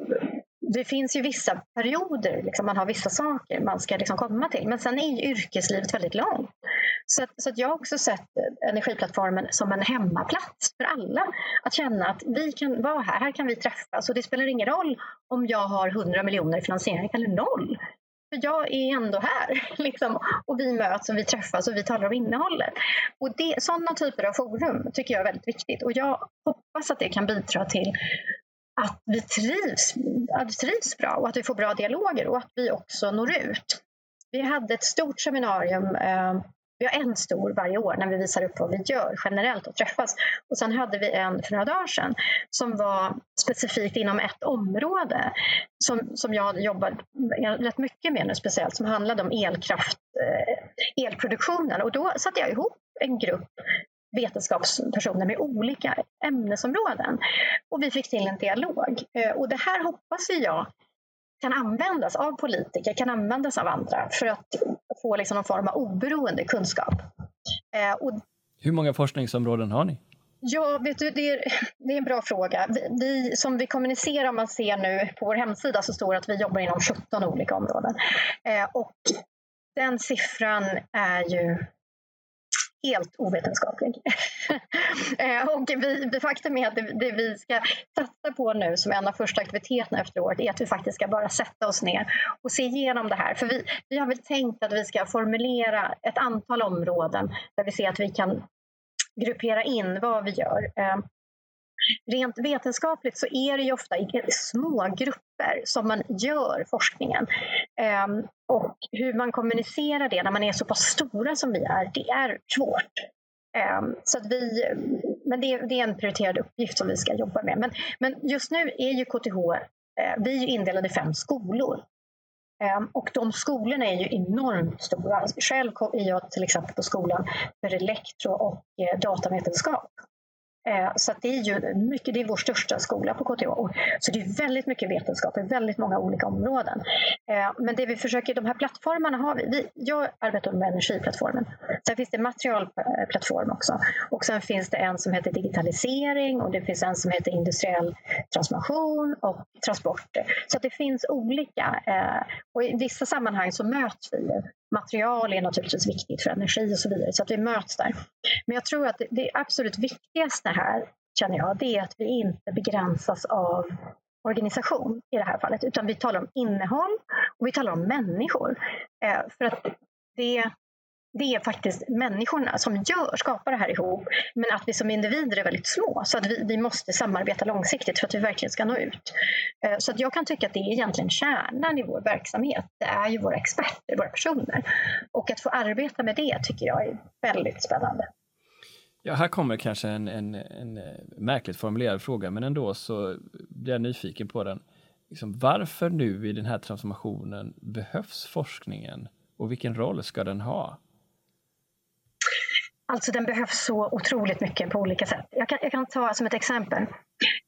det finns ju vissa perioder, liksom, man har vissa saker man ska liksom komma till. Men sen är ju yrkeslivet väldigt långt. Så, att, så att jag har också sett energiplattformen som en hemmaplats för alla. Att känna att vi kan vara här, här kan vi träffas och det spelar ingen roll om jag har 100 miljoner i finansiering eller noll. För jag är ändå här liksom, och vi möts och vi träffas och vi talar om innehållet. Och det, sådana typer av forum tycker jag är väldigt viktigt och jag hoppas att det kan bidra till att vi trivs, att vi trivs bra och att vi får bra dialoger och att vi också når ut. Vi hade ett stort seminarium eh, vi har en stor varje år när vi visar upp vad vi gör generellt och träffas. Och sen hade vi en för några dagar sedan som var specifikt inom ett område som, som jag jobbar rätt mycket med nu speciellt som handlade om elkraft, eh, elproduktionen. Och då satte jag ihop en grupp vetenskapspersoner med olika ämnesområden. Och vi fick till en dialog. Eh, och det här hoppas jag kan användas av politiker, kan användas av andra för att få liksom någon form av oberoende kunskap. Eh, och, Hur många forskningsområden har ni? Ja, vet du, det är, det är en bra fråga. Vi, vi, som vi kommunicerar, om man ser nu på vår hemsida, så står det att vi jobbar inom 17 olika områden. Eh, och den siffran är ju helt ovetenskaplig. Eh, och vi, faktum är att det, det, vi ska satsa på nu som en av första aktiviteterna efter året är att vi faktiskt ska bara sätta oss ner och se igenom det här. För vi, vi har väl tänkt att vi ska formulera ett antal områden där vi ser att vi kan gruppera in vad vi gör. Eh, rent vetenskapligt så är det ju ofta i små grupper som man gör forskningen. Och hur man kommunicerar det när man är så pass stora som vi är, det är svårt. Ehm, så att vi, men det, det, är en prioriterad uppgift som vi ska jobba med. Men, men just nu är ju KTH, eh, vi är ju indelade i fem skolor. Ehm, och de skolorna är ju enormt stora. Alltså, själv är jag till exempel på skolan för elektro och eh, datavetenskap. Eh, så det är ju mycket, det är vår största skola på KTH. Så det är väldigt mycket vetenskap i väldigt många olika områden. Eh, men det vi försöker, de här plattformarna har vi. vi jag arbetar med energiplattformen. Sen finns det materialplattform också. Och sen finns det en som heter digitalisering och det finns en som heter industriell transformation och transporter. Så det finns olika. Eh, och i vissa sammanhang så möts vi material är naturligtvis viktigt för energi och så vidare, så att vi möts där. Men jag tror att det absolut viktigaste här, känner jag, det är att vi inte begränsas av organisation i det här fallet, utan vi talar om innehåll och vi talar om människor. Eh, för att det, det är faktiskt människorna som gör, skapar det här ihop. Men att vi som individer är väldigt små. Så att vi, vi måste samarbeta långsiktigt för att vi verkligen ska nå ut. Eh, så att jag kan tycka att det är egentligen kärnan i vår verksamhet. Det är ju våra experter, våra personer. Och att få arbeta med det tycker jag är väldigt spännande. Ja, här kommer kanske en, en, en eh, märkligt formulerad fråga, men ändå så blir jag nyfiken på den. liksom, varför nu i den här transformationen behövs forskningen och vilken roll ska den ha? Alltså den behövs så otroligt mycket på olika sätt. Jag kan, jag kan ta som ett exempel.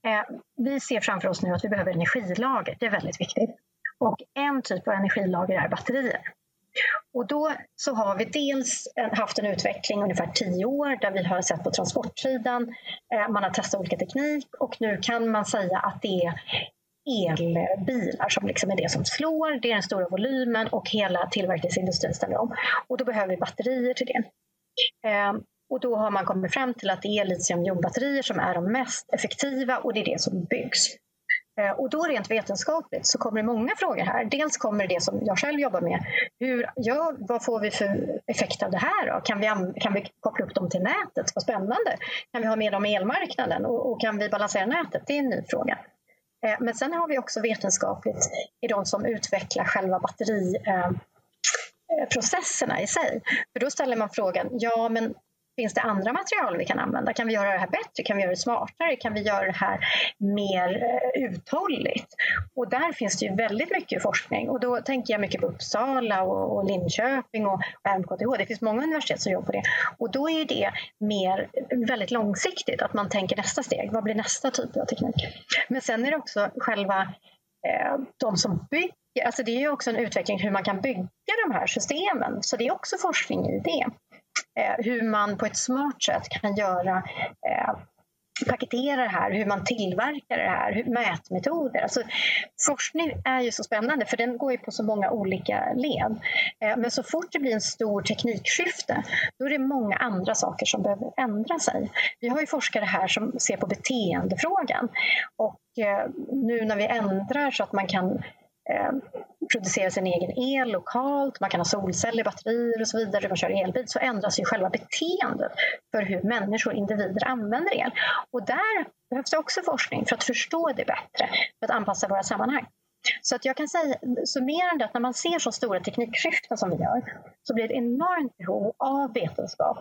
Eh, vi ser framför oss nu att vi behöver energilager. Det är väldigt viktigt. Och en typ av energilager är batterier. Och då så har vi dels haft en utveckling ungefär tio år där vi har sett på transportsidan, eh, man har testat olika teknik och nu kan man säga att det är elbilar som liksom är det som slår, det är den stora volymen och hela tillverkningsindustrin ställer om. Och då behöver vi batterier till det. Ehm, och då har man kommit fram till att det är litiumjonbatterier som är de mest effektiva och det är det som byggs. Ehm, och då rent vetenskapligt så kommer det många frågor här. Dels kommer det som jag själv jobbar med. Hur, ja, vad får vi för effekt av det här? Då? Kan, vi, kan vi koppla upp dem till nätet? Vad spännande! Kan vi ha med dem i elmarknaden och, och kan vi balansera nätet? Det är en ny fråga. Ehm, men sen har vi också vetenskapligt i de som utvecklar själva processerna i sig. För då ställer man frågan, ja men Finns det andra material vi kan använda? Kan vi göra det här bättre? Kan vi göra det smartare? Kan vi göra det här mer eh, uthålligt? Och där finns det ju väldigt mycket forskning och då tänker jag mycket på Uppsala och, Linköping och, och MKTH. Det finns många universitet som jobbar på det och då är det mer eh, väldigt långsiktigt att man tänker nästa steg. Vad blir nästa typ av teknik? Men sen är det också själva Eh, de som bygger Alltså det är ju också en utveckling hur man kan bygga de här systemen, så det är också forskning i det. Eh, hur man på ett smart sätt kan göra eh, paketera det här, hur man tillverkar det här, hur, mätmetoder. Alltså, forskning är ju så spännande för den går ju på så många olika led. Eh, men så fort det blir en stor teknikskifte då är det många andra saker som behöver ändra sig. Vi har ju forskare här som ser på beteendefrågan och eh, nu när vi ändrar så att man kan Eh, producera sin egen el lokalt, man kan ha solceller, batterier och så vidare, man kör elbil, så ändras ju själva beteendet för hur människor, individer använder el. Och där behövs det också forskning för att förstå det bättre, för att anpassa våra sammanhang. Så att jag kan säga summerande att när man ser så stora teknikskiften som vi gör så blir det ett enormt behov av vetenskap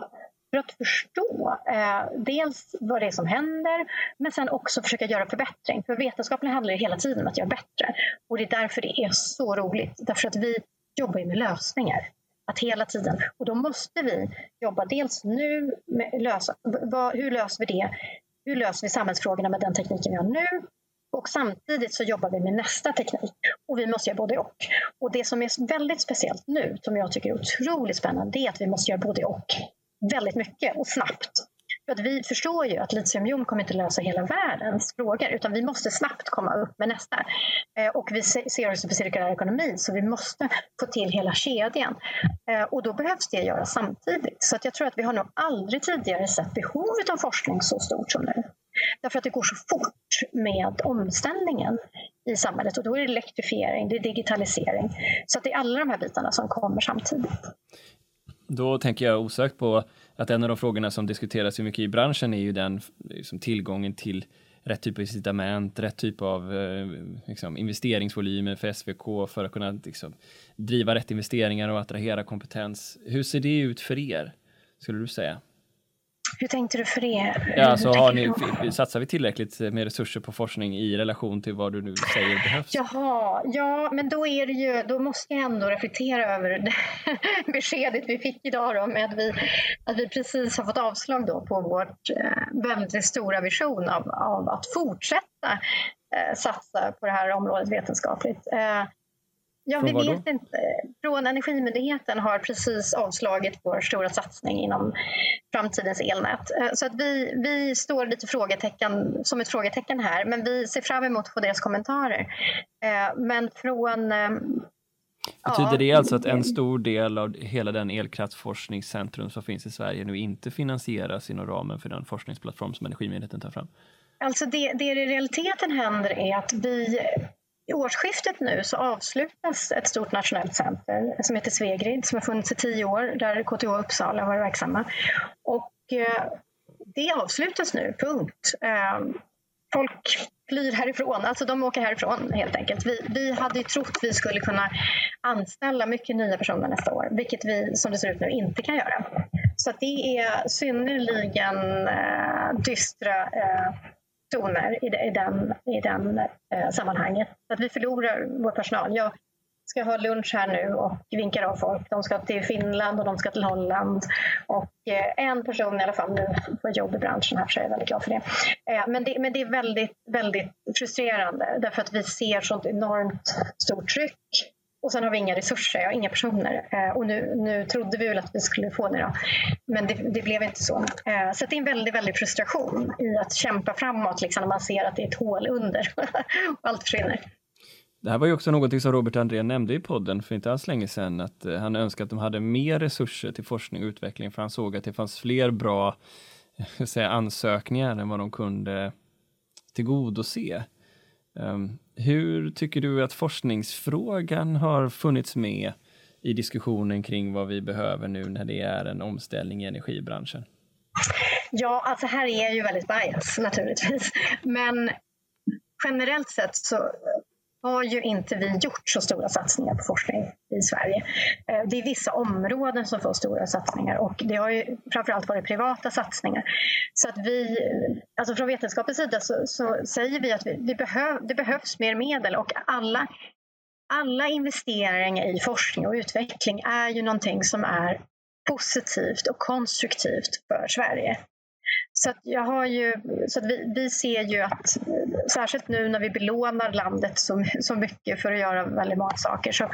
för att förstå eh, dels vad det är som händer men sen också försöka göra förbättring. För vetenskapen handlar ju hela tiden om att göra bättre och det är därför det är så roligt. Därför att vi jobbar ju med lösningar. Att hela tiden. Och då måste vi jobba dels nu med lösa, vad, hur löser vi det? Hur löser vi samhällsfrågorna med den tekniken vi har nu? Och samtidigt så jobbar vi med nästa teknik och vi måste göra både och. Och det som är väldigt speciellt nu, som jag tycker är otroligt spännande, det är att vi måste göra både och väldigt mycket och snabbt. För att vi förstår ju att litiumjon kommer inte lösa hela världens frågor utan vi måste snabbt komma upp med nästa. Eh, och vi ser också på cirkulär ekonomi så vi måste få till hela kedjan. Eh, och då behövs det göras samtidigt. Så att jag tror att vi har nog aldrig tidigare sett behovet av forskning så stort som nu. Därför att det går så fort med omställningen i samhället och då är det elektrifiering, det är digitalisering. Så att det är alla de här bitarna som kommer samtidigt. Då tänker jag osökt på att en av de frågorna som diskuteras mycket i branschen är ju den liksom, tillgången till rätt typ av incitament, rätt typ av eh, liksom, investeringsvolymer för SVK för att kunna liksom, driva rätt investeringar och attrahera kompetens. Hur ser det ut för er, skulle du säga? Hur tänkte du för er? Ja, alltså, har ni, satsar vi tillräckligt med resurser på forskning i relation till vad du nu säger behövs? Jaha, ja, men då, är det ju, då måste jag ändå reflektera över det beskedet vi fick idag då, med att vi, att vi precis har fått avslag då på vår eh, väldigt stora vision av, av att fortsätta eh, satsa på det här området vetenskapligt. Ja, vi vet inte. Från Energimyndigheten har precis avslagit vår stora satsning inom framtidens elnät. Eh, så att vi, vi står lite frågetecken, som ett frågetecken här, men vi ser fram emot att få deras kommentarer. Eh, men från eh, Betyder det alltså att en stor del av hela den elkraftsforskningscentrum som finns i Sverige nu inte finansieras inom ramen för den forskningsplattform som Energimyndigheten tar fram? Alltså det, det i realiteten händer är att vi i årsskiftet nu så avslutas ett stort nationellt center som heter Svegrid som har funnits i tio år där KTH Uppsala har varit verksamma. Och eh, det avslutas nu, punkt. Ehm, folk flyr härifrån, alltså de åker härifrån helt enkelt. Vi, vi hade ju trott vi skulle kunna anställa mycket nya personer nästa år, vilket vi som det ser ut nu inte kan göra. Så det är synnerligen eh, dystra eh, toner i, i den, i den eh, sammanhanget. Så att vi förlorar vår personal. Jag ska ha lunch här nu och vinkar av folk. De ska till Finland och de ska till Holland. Och eh, en person i alla fall nu får jobb i branschen här så jag är väldigt glad för det. Eh, men det, men det är väldigt, väldigt frustrerande därför att vi ser sånt enormt stort tryck och sen har vi inga resurser, ja, inga personer. Eh, och nu, nu trodde vi väl att vi skulle få det då. Men det, det blev inte så. Eh, så det är en väldigt, väldigt frustration i att kämpa framåt liksom, när man ser att det är ett hål under och allt försvinner. Det här var ju också någonting som Robert André nämnde i podden för inte alls länge sedan, att eh, han önskade att de hade mer resurser till forskning och utveckling, för han såg att det fanns fler bra säga, ansökningar än vad de kunde tillgodose. Um, hur tycker du att forskningsfrågan har funnits med i diskussionen kring vad vi behöver nu när det är en omställning i energibranschen? Ja, alltså här är ju väldigt bias naturligtvis. Men generellt sett så har ju inte vi gjort så stora satsningar på forskning i Sverige. Eh, det är vissa områden som får stora satsningar och det har ju framförallt varit privata satsningar. Så att vi, alltså från vetenskapens sida så, så säger vi att vi, vi behöv, det behövs mer medel och alla, alla investeringar i forskning och utveckling är ju någonting som är positivt och konstruktivt för Sverige. Så att jag har ju, så att vi, vi ser ju att särskilt nu när vi belånar landet så, så mycket för att göra väldigt många saker så,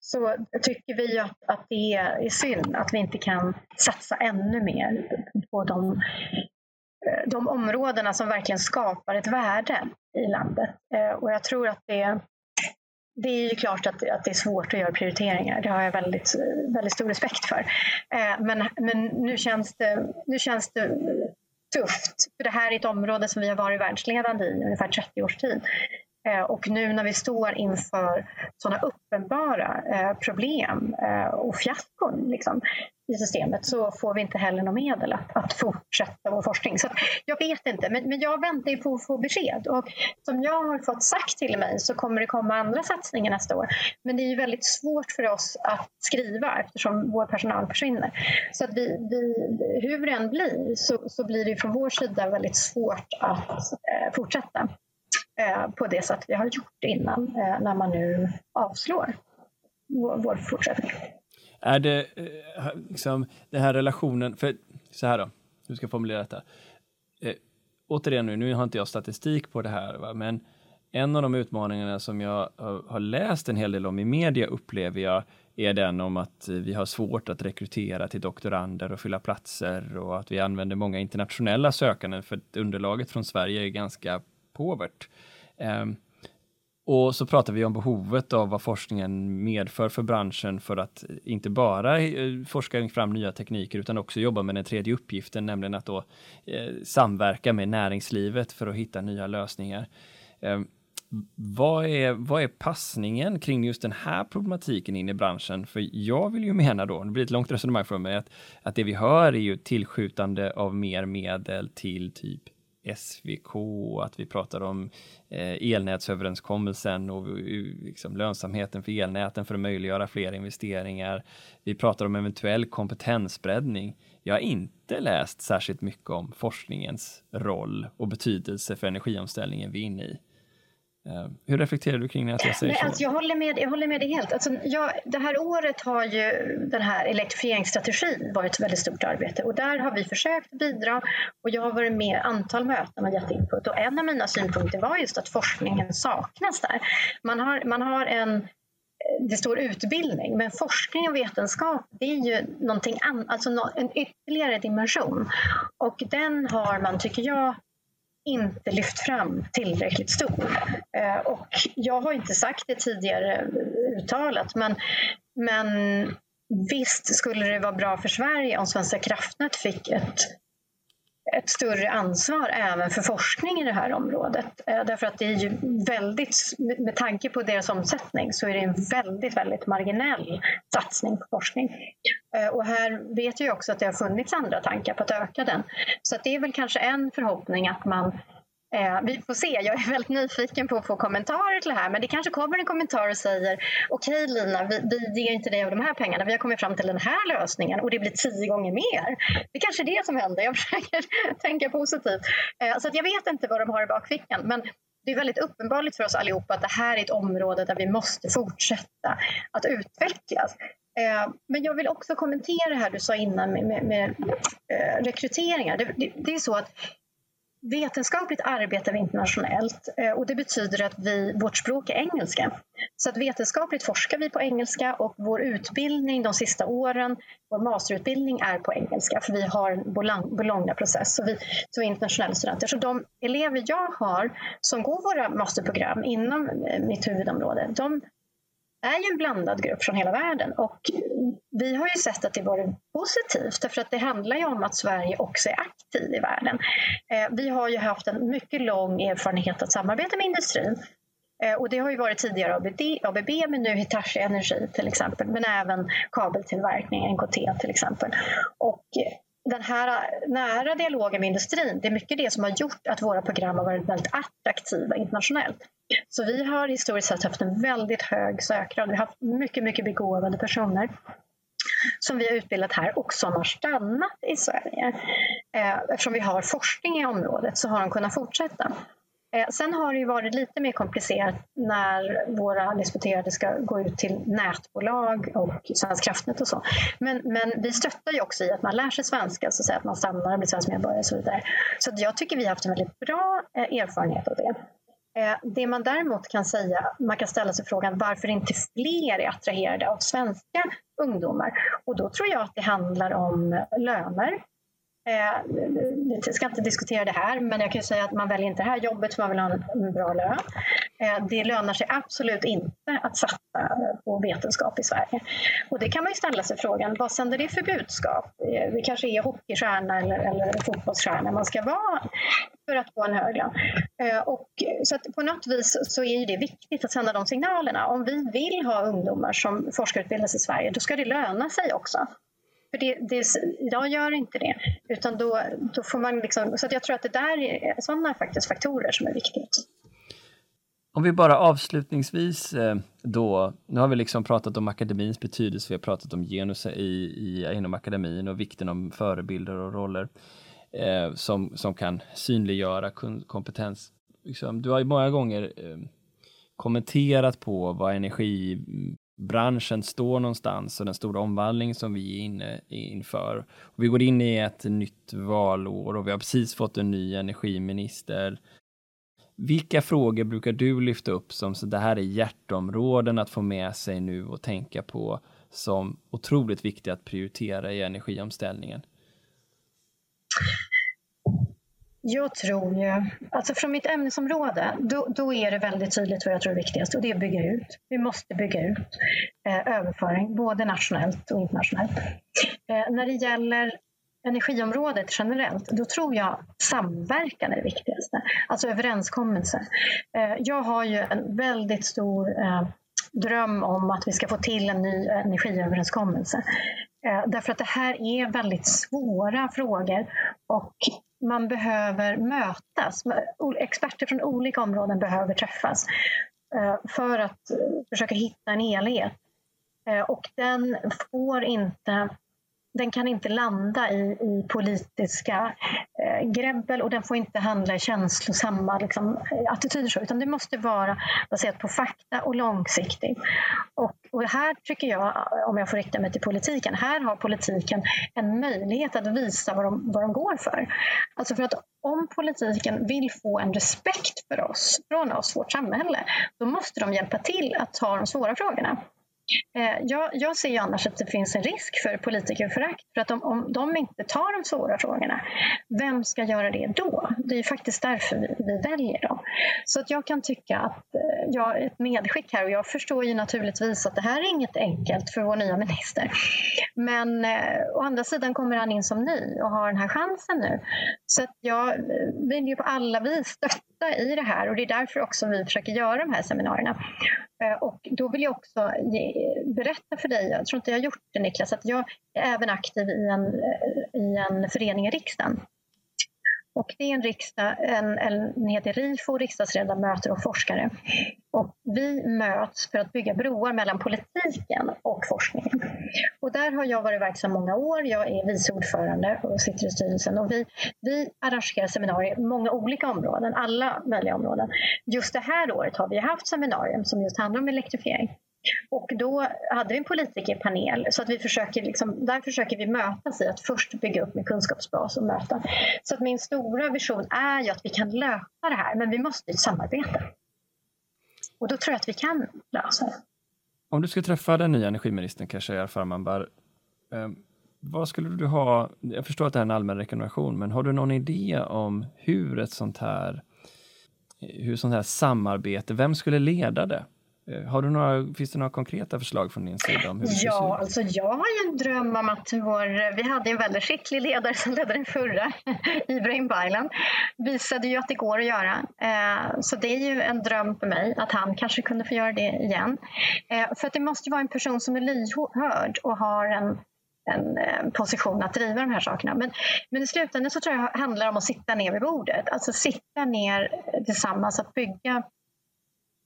så tycker vi att, att det är synd att vi inte kan satsa ännu mer på de, eh, de områdena som verkligen skapar ett värde i landet. Eh, och jag tror att det, det är ju klart att, att det är svårt att göra prioriteringar. Det har jag väldigt, väldigt stor respekt för. Eh, men, men nu, känns det, nu känns det tufft. För det här är ett område som vi har varit världsledande i ungefär 30 års tid. Eh, och nu när vi står inför sådana uppenbara eh, problem eh, och fiaskon liksom, i systemet så får vi inte heller några medel att, att fortsätta vår forskning. Så jag vet inte, men, men jag väntar ju på att få besked. Och som jag har fått sagt till mig så kommer det komma andra satsningar nästa år. Men det är ju väldigt svårt för oss att skriva eftersom vår personal försvinner. Så att vi, vi, hur det än blir så, så blir det från vår sida väldigt svårt att eh, fortsätta. Eh, på det sätt vi har gjort innan eh, när man nu avslår vår, fortsättning. Är det eh, liksom den här relationen, för så här då, hur ska jag formulera detta? Eh, återigen nu, nu har inte jag statistik på det här, va? men en av de utmaningarna som jag har läst en hel del om i media upplever jag är den om att vi har svårt att rekrytera till doktorander och fylla platser och att vi använder många internationella sökanden för underlaget från Sverige är ganska påvert. Ehm, och så pratar vi om behovet av vad forskningen medför för branschen för att inte bara eh, forska fram nya tekniker utan också jobba med den tredje uppgiften, nämligen att då eh, samverka med näringslivet för att hitta nya lösningar. Ehm, vad är, vad är passningen kring just den här problematiken in i branschen? För jag vill ju mena då, det blir ett långt resonemang för mig, att, att det vi hör är ju tillskjutande av mer medel till typ SVK, att vi pratar om eh, elnätsöverenskommelsen och liksom lönsamheten för elnäten för att möjliggöra fler investeringar. Vi pratar om eventuell kompetensbreddning. Jag har inte läst särskilt mycket om forskningens roll och betydelse för energiomställningen vi är inne i. Eh, hur reflekterar du kring att jag säger Nej, så? Alltså jag, håller med, jag håller med dig helt. Alltså jag, det här året har ju den här elektrifieringsstrategin varit ett väldigt stort arbete och där har vi försökt bidra och jag har varit med i antal möten och gett input och en av mina synpunkter var just att forskningen saknas där. Man har, man har en det står utbildning, men forskning och vetenskap det är ju någonting annat, alltså en ytterligare dimension. Och den har man, tycker jag, inte lyft fram tillräckligt stor. Eh, och jag har inte sagt det tidigare uttalat, men, men visst skulle det vara bra för Sverige om Svenska kraftnät fick ett ett större ansvar även för forskning i det här området. Eh, därför att det är ju väldigt, med tanke på deras omsättning, så är det en väldigt, väldigt marginell satsning på forskning. Eh, och här vet jag också att det har funnits andra tankar på att öka den. Så att det är väl kanske en förhoppning att man Eh, vi får se. Jag är väldigt nyfiken på att få kommentarer till det här. Men det kanske kommer en kommentar och säger okej okay, Lina, vi, vi ger inte dig av de här pengarna. Vi har kommit fram till den här lösningen och det blir tio gånger mer. Det är kanske är det som händer. Jag försöker tänka positivt. Eh, så att jag vet inte vad de har i bakfickan. Men det är väldigt uppenbart för oss allihopa att det här är ett område där vi måste fortsätta att utvecklas. Eh, men jag vill också kommentera det här du sa innan med, med, med eh, rekryteringar. Det, det, det, är så att vetenskapligt arbetar vi internationellt eh, och det betyder att vi, vårt språk är engelska. Så att vetenskapligt forskar vi på engelska och vår utbildning de sista åren, vår masterutbildning är på engelska för vi har en Bologna-process så vi, så vi är internationella studenter. Så de elever jag har som går våra masterprogram inom eh, mitt huvudområde, de är ju en blandad grupp från hela världen och vi har ju sett att det varit positivt därför att det handlar ju om att Sverige också är aktiv i världen. Eh, vi har ju haft en mycket lång erfarenhet att samarbeta med industrin eh, och det har ju varit tidigare ABB, men nu Hitachi Energi till exempel, men även kabeltillverkning, NKT till exempel. Och eh, den här nära dialogen med industrin, det är mycket det som har gjort att våra program har varit väldigt attraktiva internationellt. Så vi har historiskt sett haft en väldigt hög sökgrad. Vi har haft mycket, mycket begåvade personer som vi har utbildat här och som har stannat i Sverige. Eh, eftersom vi har forskning i området så har de kunnat fortsätta. Eh, sen har det ju varit lite mer komplicerat när våra disputerade ska gå ut till nätbolag och Svenska kraftnät och så. Men, men vi stöttar ju också i att man lär sig svenska, så att, säga, att man stannar och blir svensk medborgare och så vidare. Så jag tycker vi har haft en väldigt bra eh, erfarenhet av det. Eh, det man däremot kan säga, man kan ställa sig frågan varför inte fler är attraherade av svenska ungdomar? Och då tror jag att det handlar om löner. Jag eh, ska inte diskutera det här, men jag kan säga att man väljer inte det här jobbet för man vill ha en bra lön. Eh, det lönar sig absolut inte att satsa på vetenskap i Sverige. Och det kan man ju ställa sig frågan, vad sänder det för budskap? Eh, det kanske är hockeystjärna eller, eller fotbollsstjärna man ska vara för att få en hög lön. Eh, och, så att på något vis så är det viktigt att sända de signalerna. Om vi vill ha ungdomar som forskarutbildas i Sverige, då ska det löna sig också. För det, det, jag gör inte det. Utan då, då får man liksom, så jag tror att det där är sådana faktiskt faktorer som är viktigt. Om vi bara avslutningsvis eh, då, nu har vi liksom pratat om akademins betydelse, vi har pratat om genus i, i, inom akademin och vikten av förebilder och roller eh, som, som kan synliggöra kompetens. Liksom, du har ju många gånger eh, kommenterat på vad energi branschen står någonstans och den stora omvandling som vi är inne inför. Och vi går in i ett nytt valår och vi har precis fått en ny energiminister. Vilka frågor brukar du lyfta upp som så det här är hjärtområden att få med sig nu och tänka på som otroligt viktiga att prioritera i energiomställningen? Jag tror ju, alltså från mitt ämnesområde, då, då, är det väldigt tydligt vad jag tror är viktigast och det är att bygga ut. Vi måste bygga ut eh, överföring, både nationellt och internationellt. Eh, när det gäller energiområdet generellt, då tror jag samverkan är det viktigaste. Alltså överenskommelse. Eh, jag har ju en väldigt stor eh, dröm om att vi ska få till en ny energiöverenskommelse. Eh, därför att det här är väldigt svåra frågor och man behöver mötas. Experter från olika områden behöver träffas eh, för att eh, försöka hitta en helhet. Eh, och den får inte den kan inte landa i, i politiska eh, grebbel och den får inte handla i känslosamma liksom, eh, attityder. Utan det måste vara baserat på fakta och långsiktigt. Och, och, här tycker jag, eh, om jag får rikta mig till politiken, här har politiken en möjlighet att visa vad de, vad de går för. Alltså för att om politiken vill få en respekt för oss, från oss, vårt samhälle, då måste de hjälpa till att ta de svåra frågorna. Eh, jag, jag ser ju annars att det finns en risk för politikerförakt. För att om, om de inte tar de svåra frågorna, vem ska göra det då? Det är ju faktiskt därför vi, vi väljer dem. Så att jag kan tycka att eh, ja, jag ett medskick här och jag förstår ju naturligtvis att det här är inget enkelt för vår nya minister. Men eh, å andra sidan kommer han in som ny och har den här chansen nu. Så att jag eh, vill ju på alla vis stötta i det här och det är därför också vi försöker göra de här seminarierna. Eh, och då vill jag också ge, berätta för dig, jag tror inte jag har gjort det Niklas, att jag är även aktiv i en, eh, i en förening i riksdagen. Och det är en riksdag, en, en heter RIFO, riksdagsledamöter och forskare. Och vi möts för att bygga broar mellan politiken och forskningen. Och där har jag varit verksam många år. Jag är vice ordförande och sitter i styrelsen. Och vi, vi arrangerar seminarier på många olika områden, alla möjliga områden. Just det här året har vi haft seminarium som just handlar om elektrifiering. Och då hade vi en politikerpanel, så att vi försöker liksom, där försöker vi mötas i att först bygga upp en kunskapsbas och möta. Så att min stora vision är ju att vi kan lösa det här, men vi måste samarbeta. Och då tror jag att vi kan lösa det. Om du ska träffa den nya energiministern Khashayar Farmanbar, eh, vad skulle du ha? Jag förstår att det är en allmän rekommendation, men har du någon idé om hur ett sånt här hur sånt här samarbete, vem skulle leda det? Eh, har du några, finns det några konkreta förslag från din sida? Om hur ja, alltså jag har ju en dröm om att vår, vi hade en väldigt skicklig ledare som ledde den förra, Ibrahim Baylan, visade ju att det går att göra. Eh, så det är ju en dröm för mig att han kanske kunde få göra det igen. Eh, för att det måste vara en person som är lyhörd och har en en position att driva de här sakerna. Men, men i slutändan så tror jag det handlar om att sitta ner vid bordet. Alltså sitta ner tillsammans, att bygga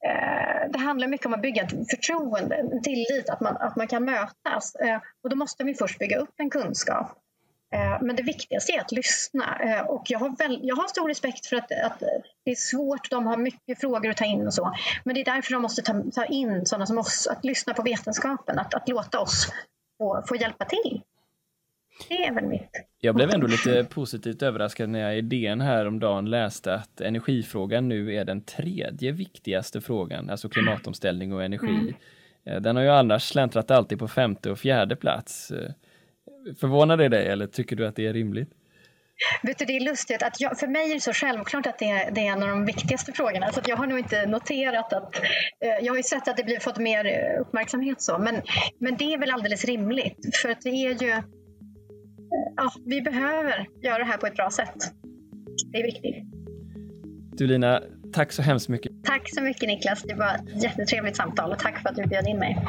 Eh, det handlar mycket om att bygga ett förtroende, en tillit, att man, att man kan mötas. Eh, och då måste vi först bygga upp en kunskap. Eh, men det viktigaste är att lyssna. Eh, och jag har, väl, jag har stor respekt för att, att, det är svårt, de har mycket frågor att ta in och så. Men det är därför de måste ta, ta in sådana som oss, att lyssna på vetenskapen, att, att låta oss få, få hjälpa till. Det är väl mitt. Jag blev ändå lite positivt överraskad när jag i DN häromdagen läste att energifrågan nu är den tredje viktigaste frågan, alltså klimatomställning och energi. Mm. Eh, den har ju annars släntrat alltid på femte och fjärde plats. Eh, förvånar det dig eller tycker du att det är rimligt? Vet du, det är lustigt att jag, för mig är det så självklart att det är, det är en av de viktigaste frågorna. Så jag har nog inte noterat att... Eh, jag har ju sett att det blivit fått mer uppmärksamhet så, men, men det är väl alldeles rimligt. För att det är ju ja, vi behöver göra det här på ett bra sätt. Det är viktigt. Du Lina, tack så hemskt mycket. Tack så mycket Niklas. Det var ett jättetrevligt samtal och tack för att du bjöd in mig.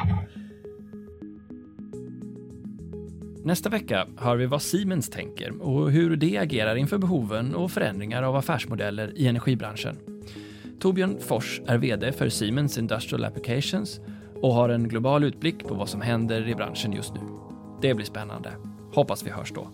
Nästa vecka hör vi vad Siemens tänker och hur det agerar inför behoven och förändringar av affärsmodeller i energibranschen. Torbjörn Fors är VD för Siemens Industrial Applications och har en global utblick på vad som händer i branschen just nu. Det blir spännande. Hoppas vi hörs då.